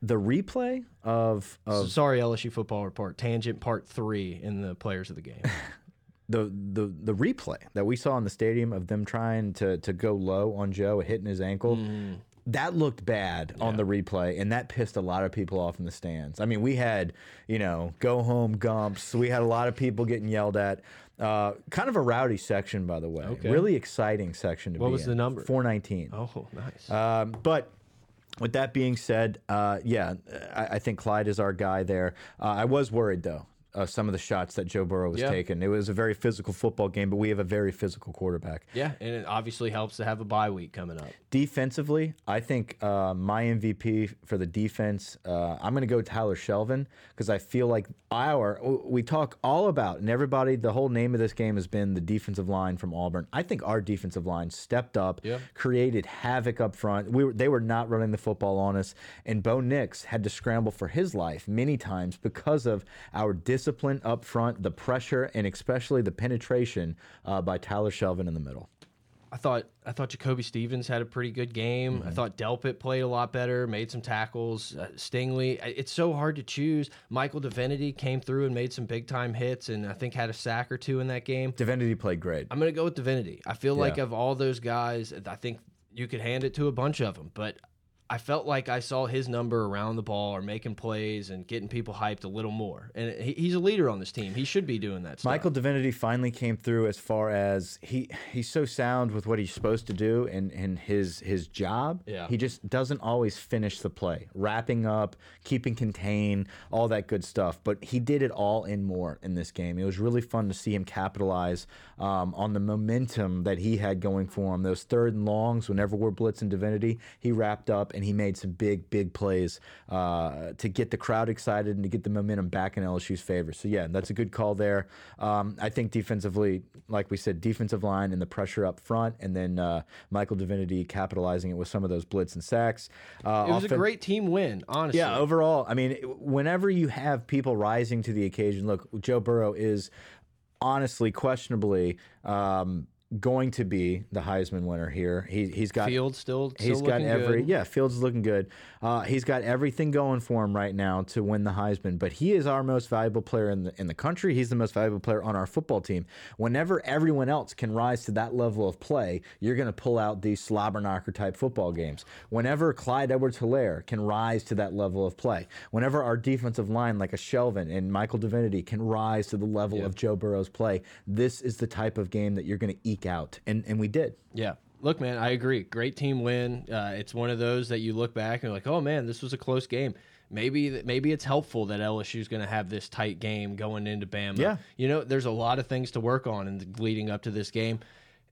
The replay of, of Sorry, LSU football report. Tangent part three in the players of the game. the the the replay that we saw in the stadium of them trying to to go low on Joe, hitting his ankle. Mm. That looked bad on the replay, and that pissed a lot of people off in the stands. I mean, we had, you know, go home gumps. We had a lot of people getting yelled at. Uh, kind of a rowdy section, by the way. Okay. Really exciting section to What be was in. the number? 419. oh, nice. Um, but with that being said, uh, yeah, I, I think Clyde is our guy there. Uh, I was worried though. Uh, some of the shots that Joe Burrow was Yeah. taking. It was a very physical football game, but we have a very physical quarterback. Yeah, and it obviously helps to have a bye week coming up. Defensively, I think uh, my MVP for the defense, uh, I'm going to go Tyler Shelvin because I feel like our we talk all about and everybody. The whole name of this game has been the defensive line from Auburn. I think our defensive line stepped up, Yeah. created havoc up front. We were, they were not running the football on us, and Bo Nix had to scramble for his life many times because of our discipline up front, the pressure, and especially the penetration uh, by Tyler Shelvin in the middle. I thought I thought Jacoby Stevens had a pretty good game. Mm-hmm. I thought Delpit played a lot better, made some tackles. Uh, Stingley, it's so hard to choose. Michael Divinity came through and made some big time hits, and I think had a sack or two in that game. Divinity played great. I'm gonna go with Divinity. I feel like of all those guys, I think you could hand it to a bunch of them, but I felt like I saw his number around the ball or making plays and getting people hyped a little more. And he, he's a leader on this team. He should be doing that. Stuff. Michael Divinity finally came through as far as he he's so sound with what he's supposed to do and and his his job. Yeah. He just doesn't always finish the play, wrapping up, keeping contained, all that good stuff. But he did it all and more in this game. It was really fun to see him capitalize um, on the momentum that he had going for him. Those third and longs, whenever we're blitzing Divinity, he wrapped up and he made some big big plays uh, to get the crowd excited and to get the momentum back in LSU's favor. So yeah, that's a good call there. Um, I think defensively, like we said, defensive line and the pressure up front, and then uh, Michael Divinity capitalizing it with some of those blitz and sacks. Uh, it was a great team win, honestly. yeah, overall, I mean, whenever you have people rising to the occasion, look, Joe Burrow is honestly, questionably, um, going to be the Heisman winner here. He he's got Field still, still He's got every good. yeah. Fields is looking good. Uh, he's got everything going for him right now to win the Heisman. But he is our most valuable player in the in the country. He's the most valuable player on our football team. Whenever everyone else can rise to that level of play, you're going to pull out these slobber knocker type football games. Whenever Clyde Edwards-Helaire can rise to that level of play, whenever our defensive line like a Shelvin and Michael Divinity can rise to the level of Joe Burrow's play, this is the type of game that you're going to eke out, and and we did. Yeah. Look, man, I agree. Great team win. Uh, it's one of those that you look back and you're like, oh man, this was a close game. Maybe maybe it's helpful that LSU is going to have this tight game going into Bama. Yeah. You know, there's a lot of things to work on in the, leading up to this game.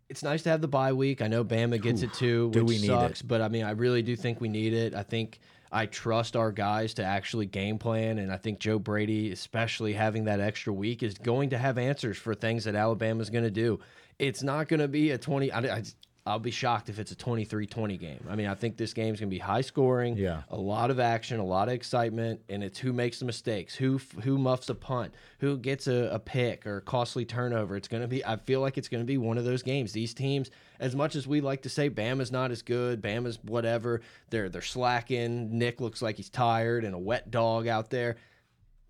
It's nice to have the bye week. I know Bama gets it too, do which we need sucks, it. but I mean, I really do think we need it. I think I trust our guys to actually game plan, and I think Joe Brady, especially having that extra week, is going to have answers for things that Alabama's going to do. It's not going to be a 20. I, I, I'll be shocked if it's a 23-20 game. I mean, I think this game's going to be high scoring, Yeah. a lot of action, a lot of excitement, and it's who makes the mistakes, who who muffs a punt, who gets a, a pick or a costly turnover. It's going to be. I feel like it's going to be one of those games. These teams, as much as we like to say Bama's not as good, Bama's whatever, they're they're slacking. Nick looks like he's tired and a wet dog out there.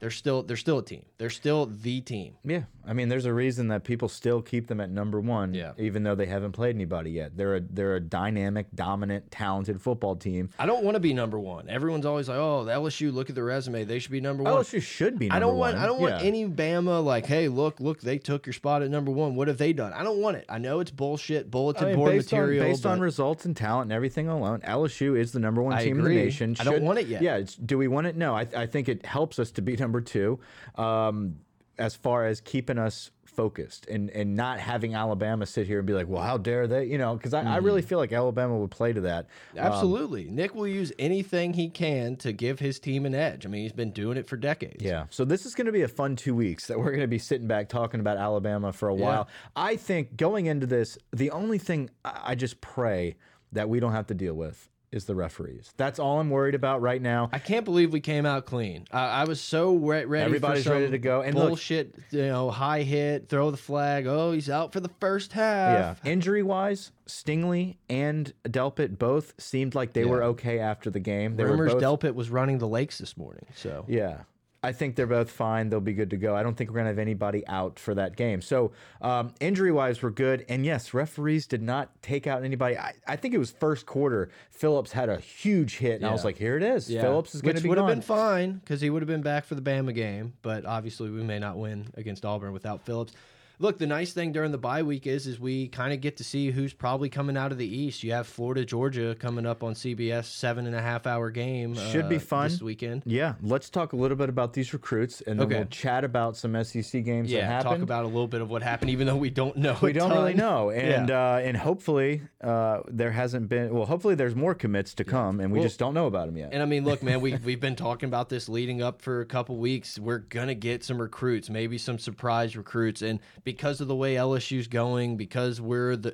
They're still they're still a team. They're still the team. Yeah, I mean, there's a reason that people still keep them at number one, Yeah. even though they haven't played anybody yet. They're a they're a dynamic, dominant, talented football team. I don't want to be number one. Everyone's always like, "Oh, the LSU, look at the resume. They should be number one." LSU should be. Number I don't want One. I don't want any Bama like, hey, look, look, they took your spot at number one. What have they done? I don't want it. I know it's bullshit, bulletin I mean, board based material. on based on results and talent and everything alone, LSU is the number one I team in the nation. I don't want it yet. Yeah, it's, do we want it? No, I, I think it helps us to be number two, um, as far as keeping us focused and and not having Alabama sit here and be like, well, how dare they? You know, because I, I really Mm-hmm. feel like Alabama would play to that. absolutely, Nick will use anything he can to give his team an edge. I mean, he's been doing it for decades. Yeah. So this is going to be a fun two weeks that we're going to be sitting back talking about Alabama for a while. I think going into this, the only thing I just pray that we don't have to deal with is the referees. That's all I'm worried about right now. I can't believe we came out clean. I, I was so re ready. Everybody's ready to go. And look- bullshit, you know, high hit, throw the flag. Oh, he's out for the first half. Yeah. Injury wise, Stingley and Delpit both seemed like they were okay after the game. They Rumors were both, Delpit was running the lakes this morning. So Yeah. I think they're both fine. They'll be good to go. I don't think we're going to have anybody out for that game. So, um, injury wise, we're good. And yes, referees did not take out anybody. I, I think it was first quarter. Phillips had a huge hit, and I was like, here it is. Yeah. Phillips is going to be would have been fine because he would have been back for the Bama game. But obviously, we may not win against Auburn without Phillips. Look, the nice thing during the bye week is is we kind of get to see who's probably coming out of the East. You have Florida, Georgia coming up on CBS, seven and a half hour game. Should be uh, fun. this weekend. Yeah, let's talk a little bit about these recruits, and then Okay. we'll chat about some SEC games that Yeah, happened. talk about a little bit of what happened, even though we don't know. we don't really know, and Yeah. uh, and hopefully uh, there hasn't been. Well, hopefully there's more commits to come, and we Well, just don't know about them yet. And I mean, look, man, we we've been talking about this leading up for a couple weeks. We're gonna get some recruits, maybe some surprise recruits, and because of the way LSU's going, because we're the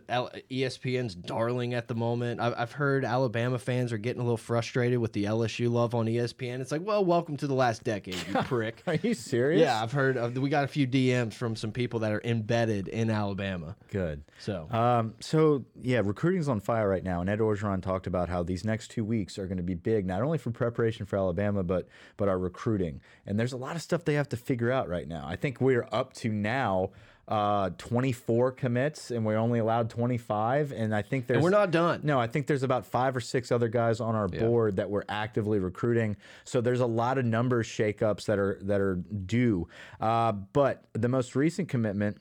ESPN's darling at the moment, I've, I've heard Alabama fans are getting a little frustrated with the LSU love on ESPN. It's like, well, welcome to the last decade, you prick. Are you serious? Yeah, I've heard. Of, we got a few DMs from some people that are embedded in Alabama. Good. So Um, so yeah, recruiting's on fire right now, and Ed Orgeron talked about how these next two weeks are going to be big, not only for preparation for Alabama, but but our recruiting. And there's a lot of stuff they have to figure out right now. I think we're up to now uh, 24 commits, and we're only allowed 25. And I think there's and we're not done. no, I think there's about five or six other guys on our board that we're actively recruiting. So there's a lot of numbers shakeups that are that are due. Uh, but the most recent commitment.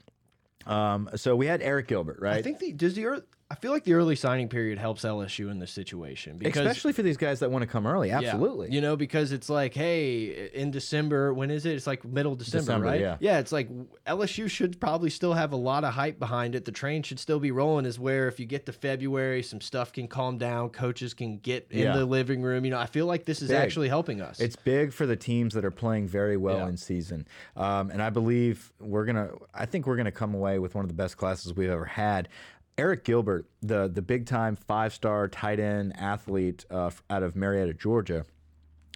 Um, so we had Eric Gilbert, right? I think the does the ear- I feel like the early signing period helps LSU in this situation because especially for these guys that want to come early. Yeah. Absolutely. You know, because it's like, hey, in December, when is it? It's like middle December, December, right? yeah. Yeah, it's like LSU should probably still have a lot of hype behind it. The train should still be rolling, is where if you get to February, some stuff can calm down, coaches can get in Yeah. the living room. You know, I feel like this is Big. actually helping us. It's big for the teams that are playing very well Yeah. in season, um, and I believe we're gonna. I think we're gonna come away with one of the best classes we've ever had. Eric Gilbert, the the big time five star tight end athlete uh, out of Marietta, Georgia,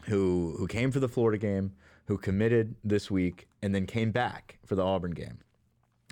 who who came for the Florida game, who committed this week, and then came back for the Auburn game.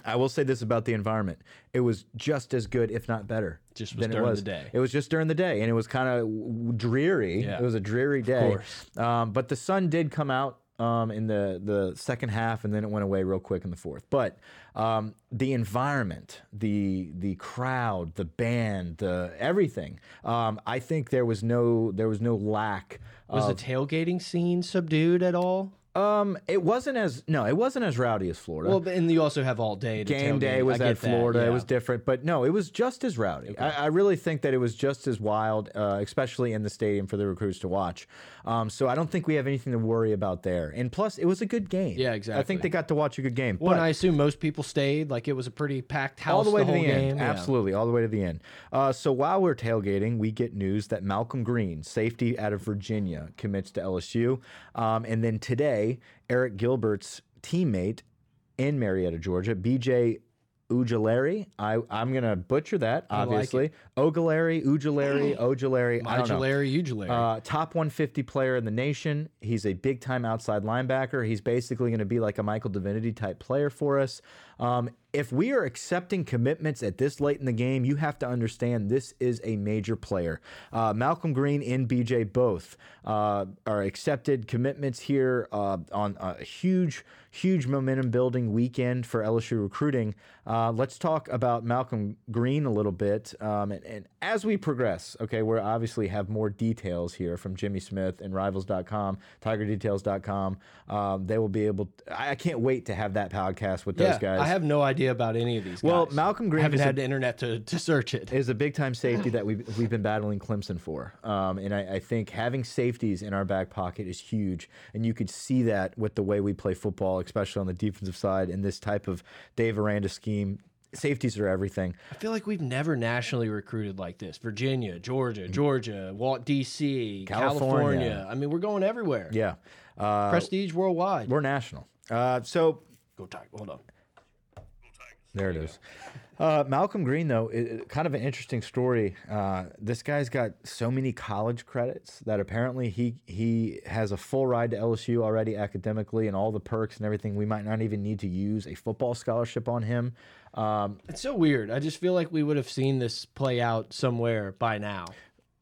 I will say this about the environment: it was just as good, if not better, Just was than during it was the day. It was just during the day, and it was kind of dreary. Yeah. It was a dreary day. course. Um, but the sun did come out um, in the the second half, and then it went away real quick in the fourth. But um, the environment, the the crowd, the band, the everything. Um, I think there was no there was no lack. was of, the tailgating scene subdued at all? Um, it wasn't as no, it wasn't as rowdy as Florida. Well, and you also have all day. To game day was at that, Florida. yeah. It was different, but no, it was just as rowdy. I, I really think that it was just as wild, uh, especially in the stadium for the recruits to watch. Um, so I don't think we have anything to worry about there. And plus, it was a good game. Yeah, exactly. I think they got to watch a good game. Well, and but I assume most people stayed. Like it was a pretty packed house all the way to whole the game. end. Yeah. Absolutely, all the way to the end. Uh, so while we're tailgating, we get news that Malcolm Green, safety out of Virginia, commits to LSU. Um, and then today, Eric Gilbert's teammate in Marietta, Georgia, BJ Ujulari. I, I'm going to butcher that, like obviously. Ogulari, Ujulari, Ojulari. I don't know. Modulary, Ujulary. Uh, top 150 player in the nation. He's a big time outside linebacker. He's basically going to be like a Michael Divinity type player for us. Um, if we are accepting commitments at this late in the game, you have to understand this is a major player. Uh, Malcolm Green and BJ both uh, are accepted commitments here uh, on a huge, huge momentum building weekend for LSU recruiting. Uh, let's talk about Malcolm Green a little bit. Um, and, and as we progress, okay, we obviously have more details here from Jimmy Smith and Rivals.com, TigerDetails.com. Um, they will be able. I I can't wait to have that podcast with yeah, those guys. I have no idea about any of these. Well, guys. Malcolm Green haven't is a- had the internet to, to search it. is a big time safety that we've, we've been battling Clemson for. Um, and I, I think having safeties in our back pocket is huge. And you could see that with the way we play football, especially on the defensive side in this type of Dave Aranda scheme. Safeties are everything. I feel like we've never nationally recruited like this. Virginia, Georgia, Georgia, Walt D.C., California. California. I mean, we're going everywhere. Yeah. Uh, Prestige worldwide. we're national. Uh, so Go Tiger. Hold on. There it is. Uh, Malcolm Green, though, i i- kind of an interesting story. Uh, this guy's got so many college credits that apparently he he has a full ride to LSU already academically and all the perks and everything. We might not even need to use a football scholarship on him. Um, It's so weird. I just feel like we would have seen this play out somewhere by now.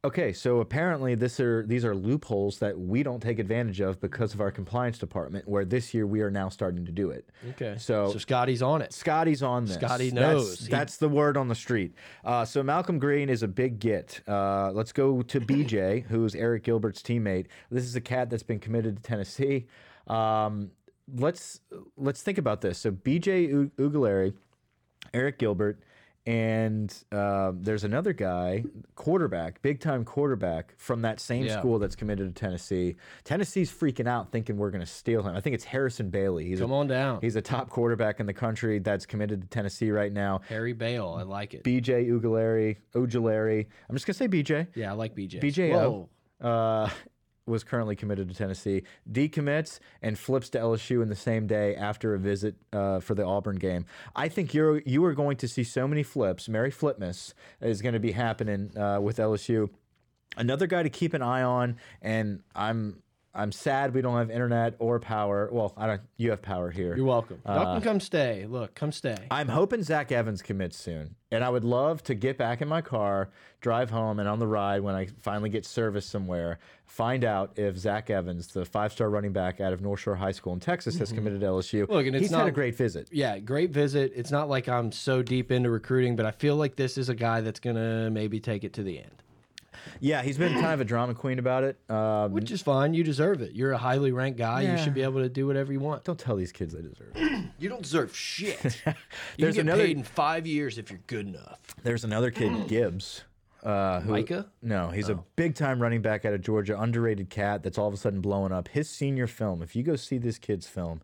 okay, so apparently this are these are loopholes that we don't take advantage of because of our compliance department. Where this year we are now starting to do it. Okay. So- so Scotty's on it. Scotty's on this. Scotty That's- knows. He- That's, the word on the street. Uh, so Malcolm Green is a big get. Uh, let's go to BJ, who's Eric Gilbert's teammate. This is a cat that's been committed to Tennessee. Um, let's let's think about this. So BJ U- Ugulari Eric Gilbert, and uh, there's another guy, quarterback, big time quarterback from that same Yeah. school that's committed to Tennessee. Tennessee's freaking out, thinking we're going to steal him. I think it's Harrison Bailey. He's Come a, on down. He's a top quarterback in the country that's committed to Tennessee right now. Harry Bale. I like it. BJ Ugulari, Ojulari. I'm just gonna say BJ. yeah, I like BJ. BJO uh, was currently committed to Tennessee, decommits and flips to LSU in the same day after a visit uh, for the Auburn game. I think you're you are going to see so many flips. Merry Flipmas is going to be happening uh, with LSU. Another guy to keep an eye on, and I'm I'm sad we don't have internet or power. Well, I don't. You have power here. You're welcome. Y'all Uh, can come stay. Look, come stay. I'm hoping Zach Evans commits soon. And I would love to get back in my car, drive home, and on the ride when I finally get service somewhere, find out if Zach Evans, the five star running back out of North Shore High School in Texas, has committed to LSU. Look, and it's He's had not- a great visit. yeah, great visit. It's not like I'm so deep into recruiting, but I feel like this is a guy that's gonna maybe take it to the end, Yeah, he's been kind of a drama queen about it. Um, which is fine. You deserve it. You're a highly ranked guy. You should be able to do whatever you want. don't tell these kids they deserve it. You don't deserve shit. you There's get another- paid in five years if you're good enough. There's another kid, Gibbs. Uh, who, Micah? No, he's a big time running back out of Georgia, underrated cat that's all of a sudden blowing up. His senior film, if you go see this kid's film,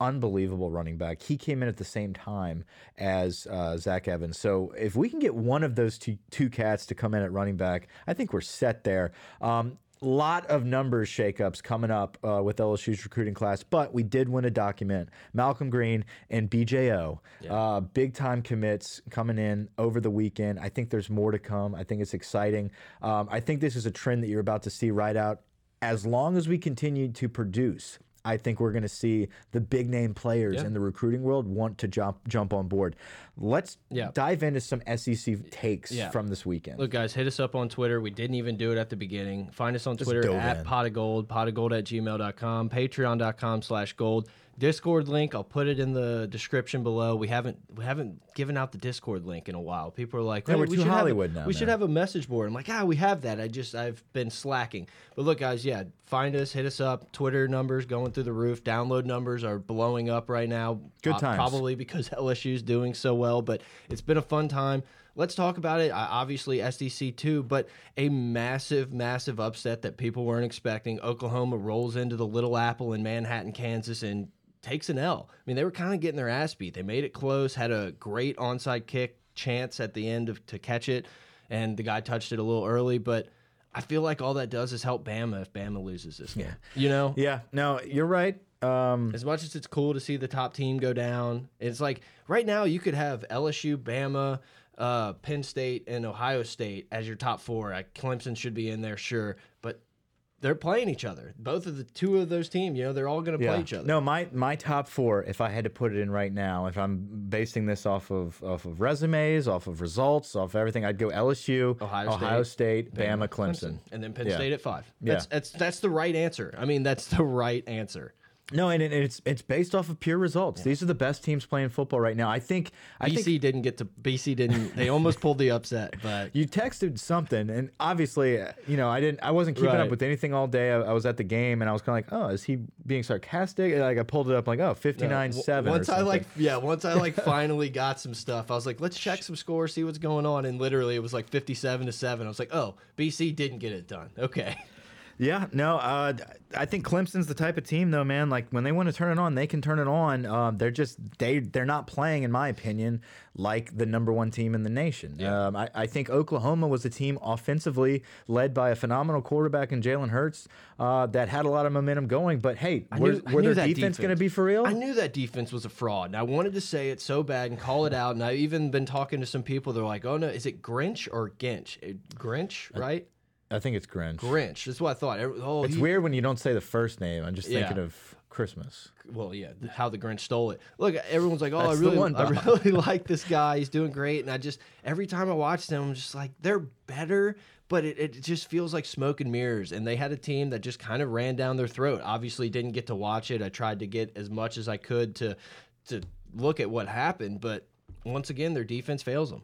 unbelievable running back. He came in at the same time as uh, Zach Evans. So if we can get one of those two, two cats to come in at running back, I think we're set there. Um, lot of numbers shakeups coming up uh, with LSU's recruiting class, but we did win a document. Malcolm Green and BJO, uh, big time commits coming in over the weekend. I think there's more to come. I think it's exciting. Um, I think this is a trend that you're about to see right out. As long as we continue to produce, I think we're going to see the big name players Yeah. in the recruiting world want to jump jump on board. Let's Yeah. dive into some SEC takes Yeah. from this weekend. Look, guys, hit us up on Twitter. We didn't even do it at the beginning. Find us on Twitter at in. pot of gold, pot of gold at gmail.com, patreon.com slash gold. Discord link, I'll put it in the description below. We haven't we haven't given out the Discord link in a while. People are like, Yeah, "Hey, we're we too have a- Hollywood now, We should have a message board. I'm like, ah, we have that. I just I've been slacking. But look, guys, yeah, find us, hit us up. Twitter numbers going through the roof. Download numbers are blowing up right now. Good Uh, times. Probably because LSU's doing so well, but it's been a fun time. Let's talk about it. I- Obviously, SEC too, but a massive, massive upset that people weren't expecting. Oklahoma rolls into the Little Apple in Manhattan, Kansas, and takes an L. I mean, they were kind of getting their ass beat. They made it close, had a great onside kick chance at the end of, to catch it, and the guy touched it a little early, but. I feel like all that does is help Bama if Bama loses this game. You know? Yeah, no, you're right. Um, As much as it's cool to see the top team go down, it's like right now you could have LSU, Bama, uh, Penn State, and Ohio State as your top four. Clemson should be in there, sure, but they're playing each other. Both of the two of those teams, you know, they're all going to play each other. No, my my top four. If I had to put it in right now, if I'm basing this off of off of resumes, off of results, off everything, I'd go LSU, Ohio State, Bama, Clemson. and then Penn Yeah. State at five. Yeah. That's that's that's the right answer. I mean, that's the right answer. No, and, it- it's it's based off of pure results. These are the best teams playing football right now. I think. I BC think didn't get to BC didn't. They almost pulled the upset, but you texted something, and obviously, uh, you know, I didn't. I wasn't keeping Right. up with anything all day. I, I was at the game, and I was kind of like, "Oh, is he being sarcastic?" And, like I pulled it up, like, "Oh, 59-7 or Once I like, yeah, once I like finally got some stuff, I was like, let's check some scores, see what's going on, and literally it was like fifty-seven to seven. I was like, oh, BC didn't get it done. Okay, Yeah, no, uh, I think Clemson's the type of team, though, man. Like when they want to turn it on, they can turn it on. Um, they're just they they're not playing, in my opinion, like the number one team in the nation. Um, I, I think Oklahoma was a team offensively led by a phenomenal quarterback in Jalen Hurts uh, that had a lot of momentum going. But hey, I were, knew- were their that defense, going to be for real? I knew that defense was a fraud, and I wanted to say it so bad and call it out. And I've even been talking to some people. They're like, oh no, is it Grinch or Ginch? Uh, Grinch, right? I think it's Grinch. Grinch. That's what I thought. Oh, It's he- weird when you don't say the first name. I'm just Yeah. thinking of Christmas. well, yeah, how the Grinch stole it. Look, everyone's like, "Oh, That's I really, one, I really like this guy. He's doing great." And I just every time I watch them, I'm just like, they're better, but it, it just feels like smoke and mirrors. And they had a team that just kind of ran down their throat. Obviously, didn't get to watch it. I tried to get as much as I could to to look at what happened, but once again, their defense fails them.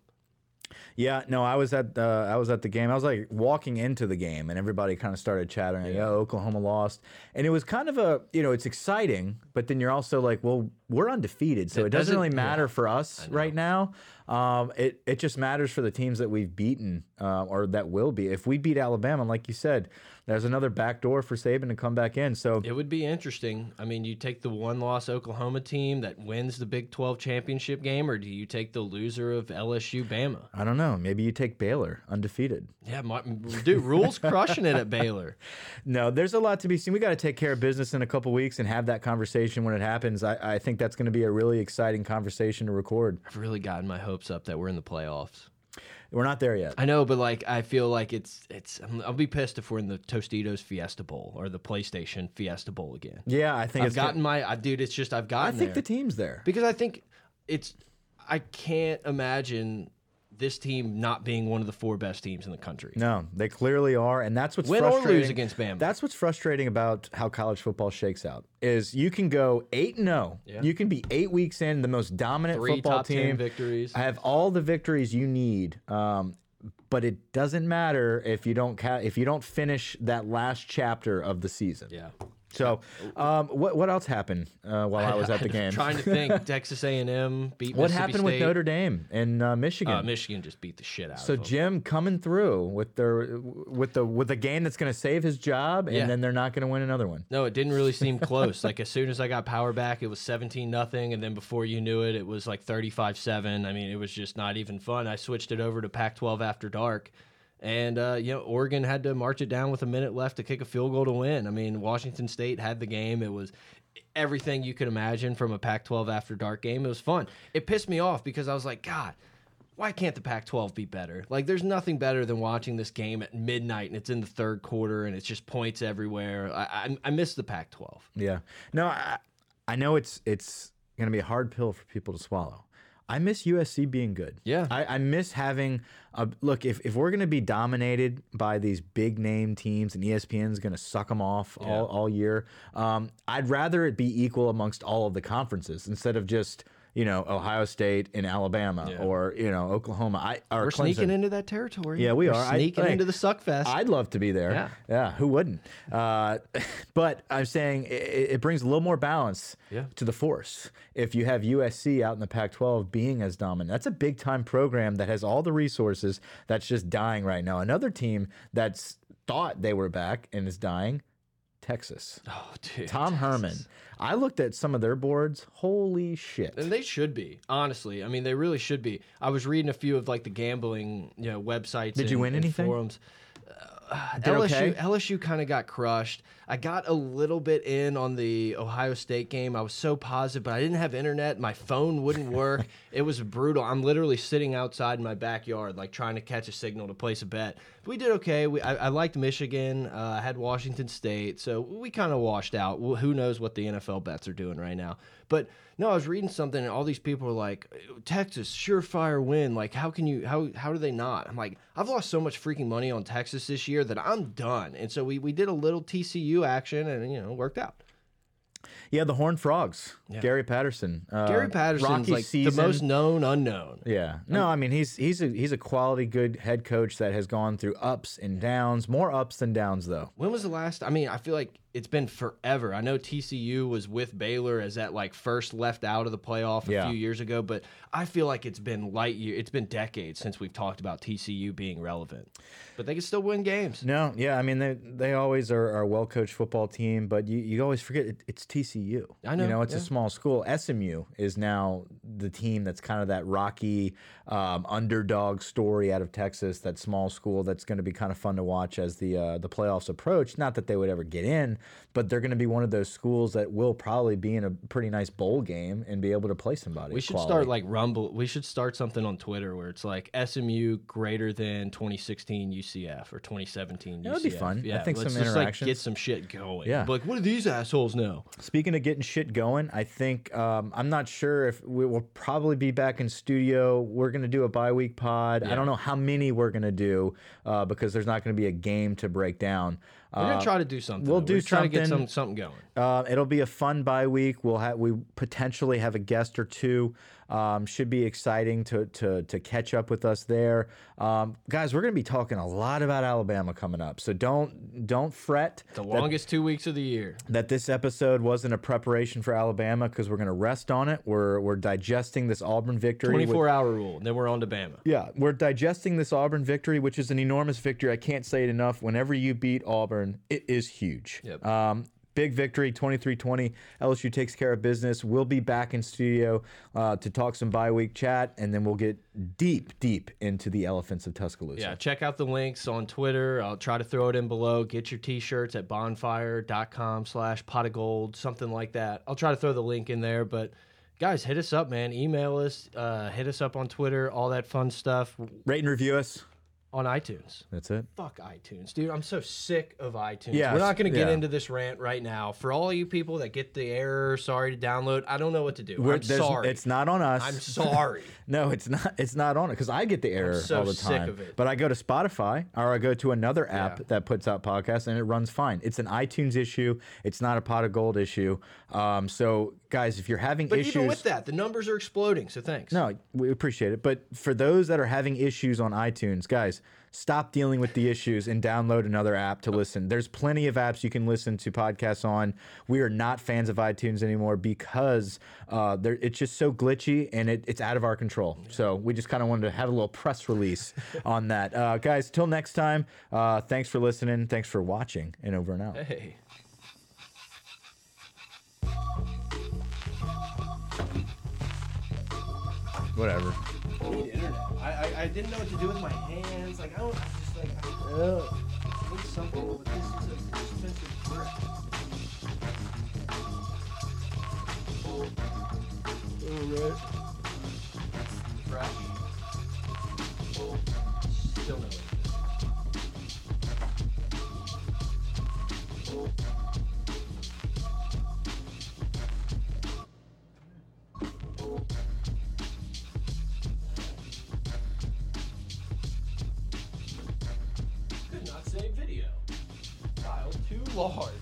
Yeah, no, I was at the I was at the game. I was like walking into the game, and everybody kind of started chattering. Like, oh, Oklahoma lost, and it was kind of a you know it's exciting, but then you're also like, well, we're undefeated, so it, doesn't, doesn't- really matter for us right now. Um, it it just matters for the teams that we've beaten uh, or that will be. If we beat Alabama, like you said, there's another back door for Saban to come back in. So It would be interesting. I mean, you take the one loss Oklahoma team that wins the Big 12 championship game, or do you take the loser of LSU Bama? I don't know. Maybe you take Baylor undefeated. Yeah, Martin, dude, Rhule's crushing it at Baylor. No, there's a lot to be seen. We got to take care of business in a couple weeks and have that conversation when it happens. I, I think that's going to be a really exciting conversation to record. I've really gotten my hopes up that we're in the playoffs. We're not there yet. I know, but like, I feel like it's it's. I'll be pissed if we're in the Tostitos Fiesta Bowl or the PlayStation Fiesta Bowl again. Yeah, I think I've it's gotten my, I, dude. It's just I've gotten. I think there. the team's there. because I think it's. I can't imagine this team not being one of the four best teams in the country. No, they clearly are, and that's what's Win or frustrating. lose against Bama. That's what's frustrating about how college football shakes out. Is you can go eight and zero. You can be eight weeks in, the most dominant Three football top 10 team. victories. I have all the victories you need. Um, but it doesn't matter if you don't ca- if you don't finish that last chapter of the season. Yeah. So, um, what what else happened uh, while I was at the game? Trying to think, Texas A&M beat what happened with Notre Dame and uh, Michigan? Uh, Michigan just beat the shit out so. Jim coming through with their with the with a game that's going to save his job, and Yeah. then they're not going to win another one. No, it didn't really seem close. like as soon as I got power back, it was 17 nothing, and then before you knew it, it was like 35-7. I mean, it was just not even fun. I switched it over to Pac-12 after dark, and uh, you know, Oregon had to march it down with a minute left to kick a field goal to win. I mean, Washington State had the game. It was everything you could imagine from a Pac-12 after dark game. It was fun. It pissed me off because I was like, God. Why can't the Pac 12 be better? Like, there's nothing better than watching this game at midnight and it's in the third quarter and it's just points everywhere. I, I, I miss the Pac 12. Yeah. No, I, I know it's it's going to be a hard pill for people to swallow. I miss USC being good. Yeah. I, I miss having a look. If, if we're going to be dominated by these big name teams and ESPN's going to suck them off all, all year, um, I'd rather it be equal amongst all of the conferences instead of just you know Ohio State and Alabama or you know Oklahoma. I or We're Clemson. sneaking into that territory. Yeah, we We're are. I- Sneaking hey, into the suck fest. I'd love to be there. Yeah. yeah. Who wouldn't? Uh, but I'm saying it, it brings a little more balance Yeah. to the force if you have USC out in the Pac-12 being as dominant. That's a big time program that has all the resources that's just dying right now. Another team that's thought they were back and is dying. Texas. oh, dude. Tom Herman. I looked at some of their boards. Holy shit. And they should be, honestly. I mean, they really should be. I was reading a few of like the gambling, you know, websites. Did you win and anything? Forums. Uh, LSU okay? LSU kind of got crushed. I got a little bit in on the Ohio State game. I was so positive, but I didn't have internet. My phone wouldn't work. it was brutal. I'm literally sitting outside in my backyard, like trying to catch a signal to place a bet. But we did okay. We, I, I liked Michigan. Uh, I had Washington State, so we kind of washed out. Well, who knows what the NFL bets are doing right now? But no, I was reading something, and all these people were like, "Texas, surefire win." Like, how can you? How how do they not? I'm like, I've lost so much freaking money on Texas this year that I'm done. And so we we did a little TCU action, and you know, worked out. Yeah, the Horned Frogs. Gary Patterson. Uh, Gary Patterson's Rocky like season. the most known unknown. Yeah. No, I mean he's he's a he's a quality good head coach that has gone through ups and downs, more ups than downs though. When was the last? I mean, I feel like it's been forever. I know TCU was with Baylor as that like first left out of the playoff a Yeah. few years ago, but I feel like it's been light year. It's been decades since we've talked about TCU being relevant, but they can still win games. No, yeah, I mean they they always are, are a well coached football team, but you, you always forget it, it's TCU. I know, You know, it's a small school. SMU is now the team that's kind of that rocky um, underdog story out of Texas. That small school that's going to be kind of fun to watch as the uh, the playoffs approach. Not that they would ever get in, but they're going to be one of those schools that will probably be in a pretty nice bowl game and be able to play somebody. We should quality. start like Rumble. We should start something on Twitter where it's like SMU greater than 2016 UCF or 2017 That would be fun. I Yeah, think let's some just, like, get some shit going. Yeah. Like what do these assholes know? Speaking of getting shit going, I think um, I'm not sure if we will probably be back in studio. We're gonna do a bye week pod. I don't know how many we're gonna do uh, because there's not gonna be a game to break down. We're Uh, gonna try to do something. we'll We're do trying to get some something. something going. uh, it'll be a fun bye week. We'll have we potentially have a guest or two. Um, should be exciting to, to, to catch up with us there. Um, guys, we're going to be talking a lot about Alabama coming up. So don't, don't fret. The longest two weeks of the year. that this episode wasn't a preparation for Alabama because we're going to rest on it. We're we're digesting this Auburn victory. with- 24 hour rule. Then we're on to Bama. yeah, we're digesting this Auburn victory, which is an enormous victory. I can't say it enough. Whenever you beat Auburn, it is huge. Yep. Um, big victory, 23-20. LSU takes care of business. We'll be back in studio uh, to talk some bye week chat, and then we'll get deep, deep into the elephants of Tuscaloosa. Yeah, check out the links on Twitter. I'll try to throw it in below. Get your t-shirts at bonfire.com slash pot of gold, something like that. I'll try to throw the link in there, but guys, hit us up, man. Email us, uh, hit us up on Twitter, all that fun stuff Rate and review us. On iTunes. That's it. Fuck iTunes, dude. I'm so sick of iTunes. Yeah, We're not going to get yeah. into this rant right now. For all you people that get the error, sorry to download, I don't know what to do. We're- I'm sorry. It's not on us. I'm sorry. No, it's not. It's not on it because I get the error so all the sick time. of it. But I go to Spotify or I go to another app Yeah. that puts out podcasts and it runs fine. It's an iTunes issue. It's not a pot of gold issue. Um, so guys, if you're having But issues, even with that, the numbers are exploding. So thanks. no, we appreciate it. But for those that are having issues on iTunes, guys, stop dealing with the issues and download another app to listen. There's plenty of apps you can listen to podcasts on. We are not fans of iTunes anymore because uh, it's just so glitchy and it, it's out of our control. So we just kind of wanted to have a little press release on that. Uh, guys, till next time, uh, thanks for listening. Thanks for watching, and over and out. Hey. Whatever. I need internet. I, I, I didn't know what to do with my hands. Like I don't I just like I need something, but this is an expensive brick. Alright. Fresh. Still no. Not save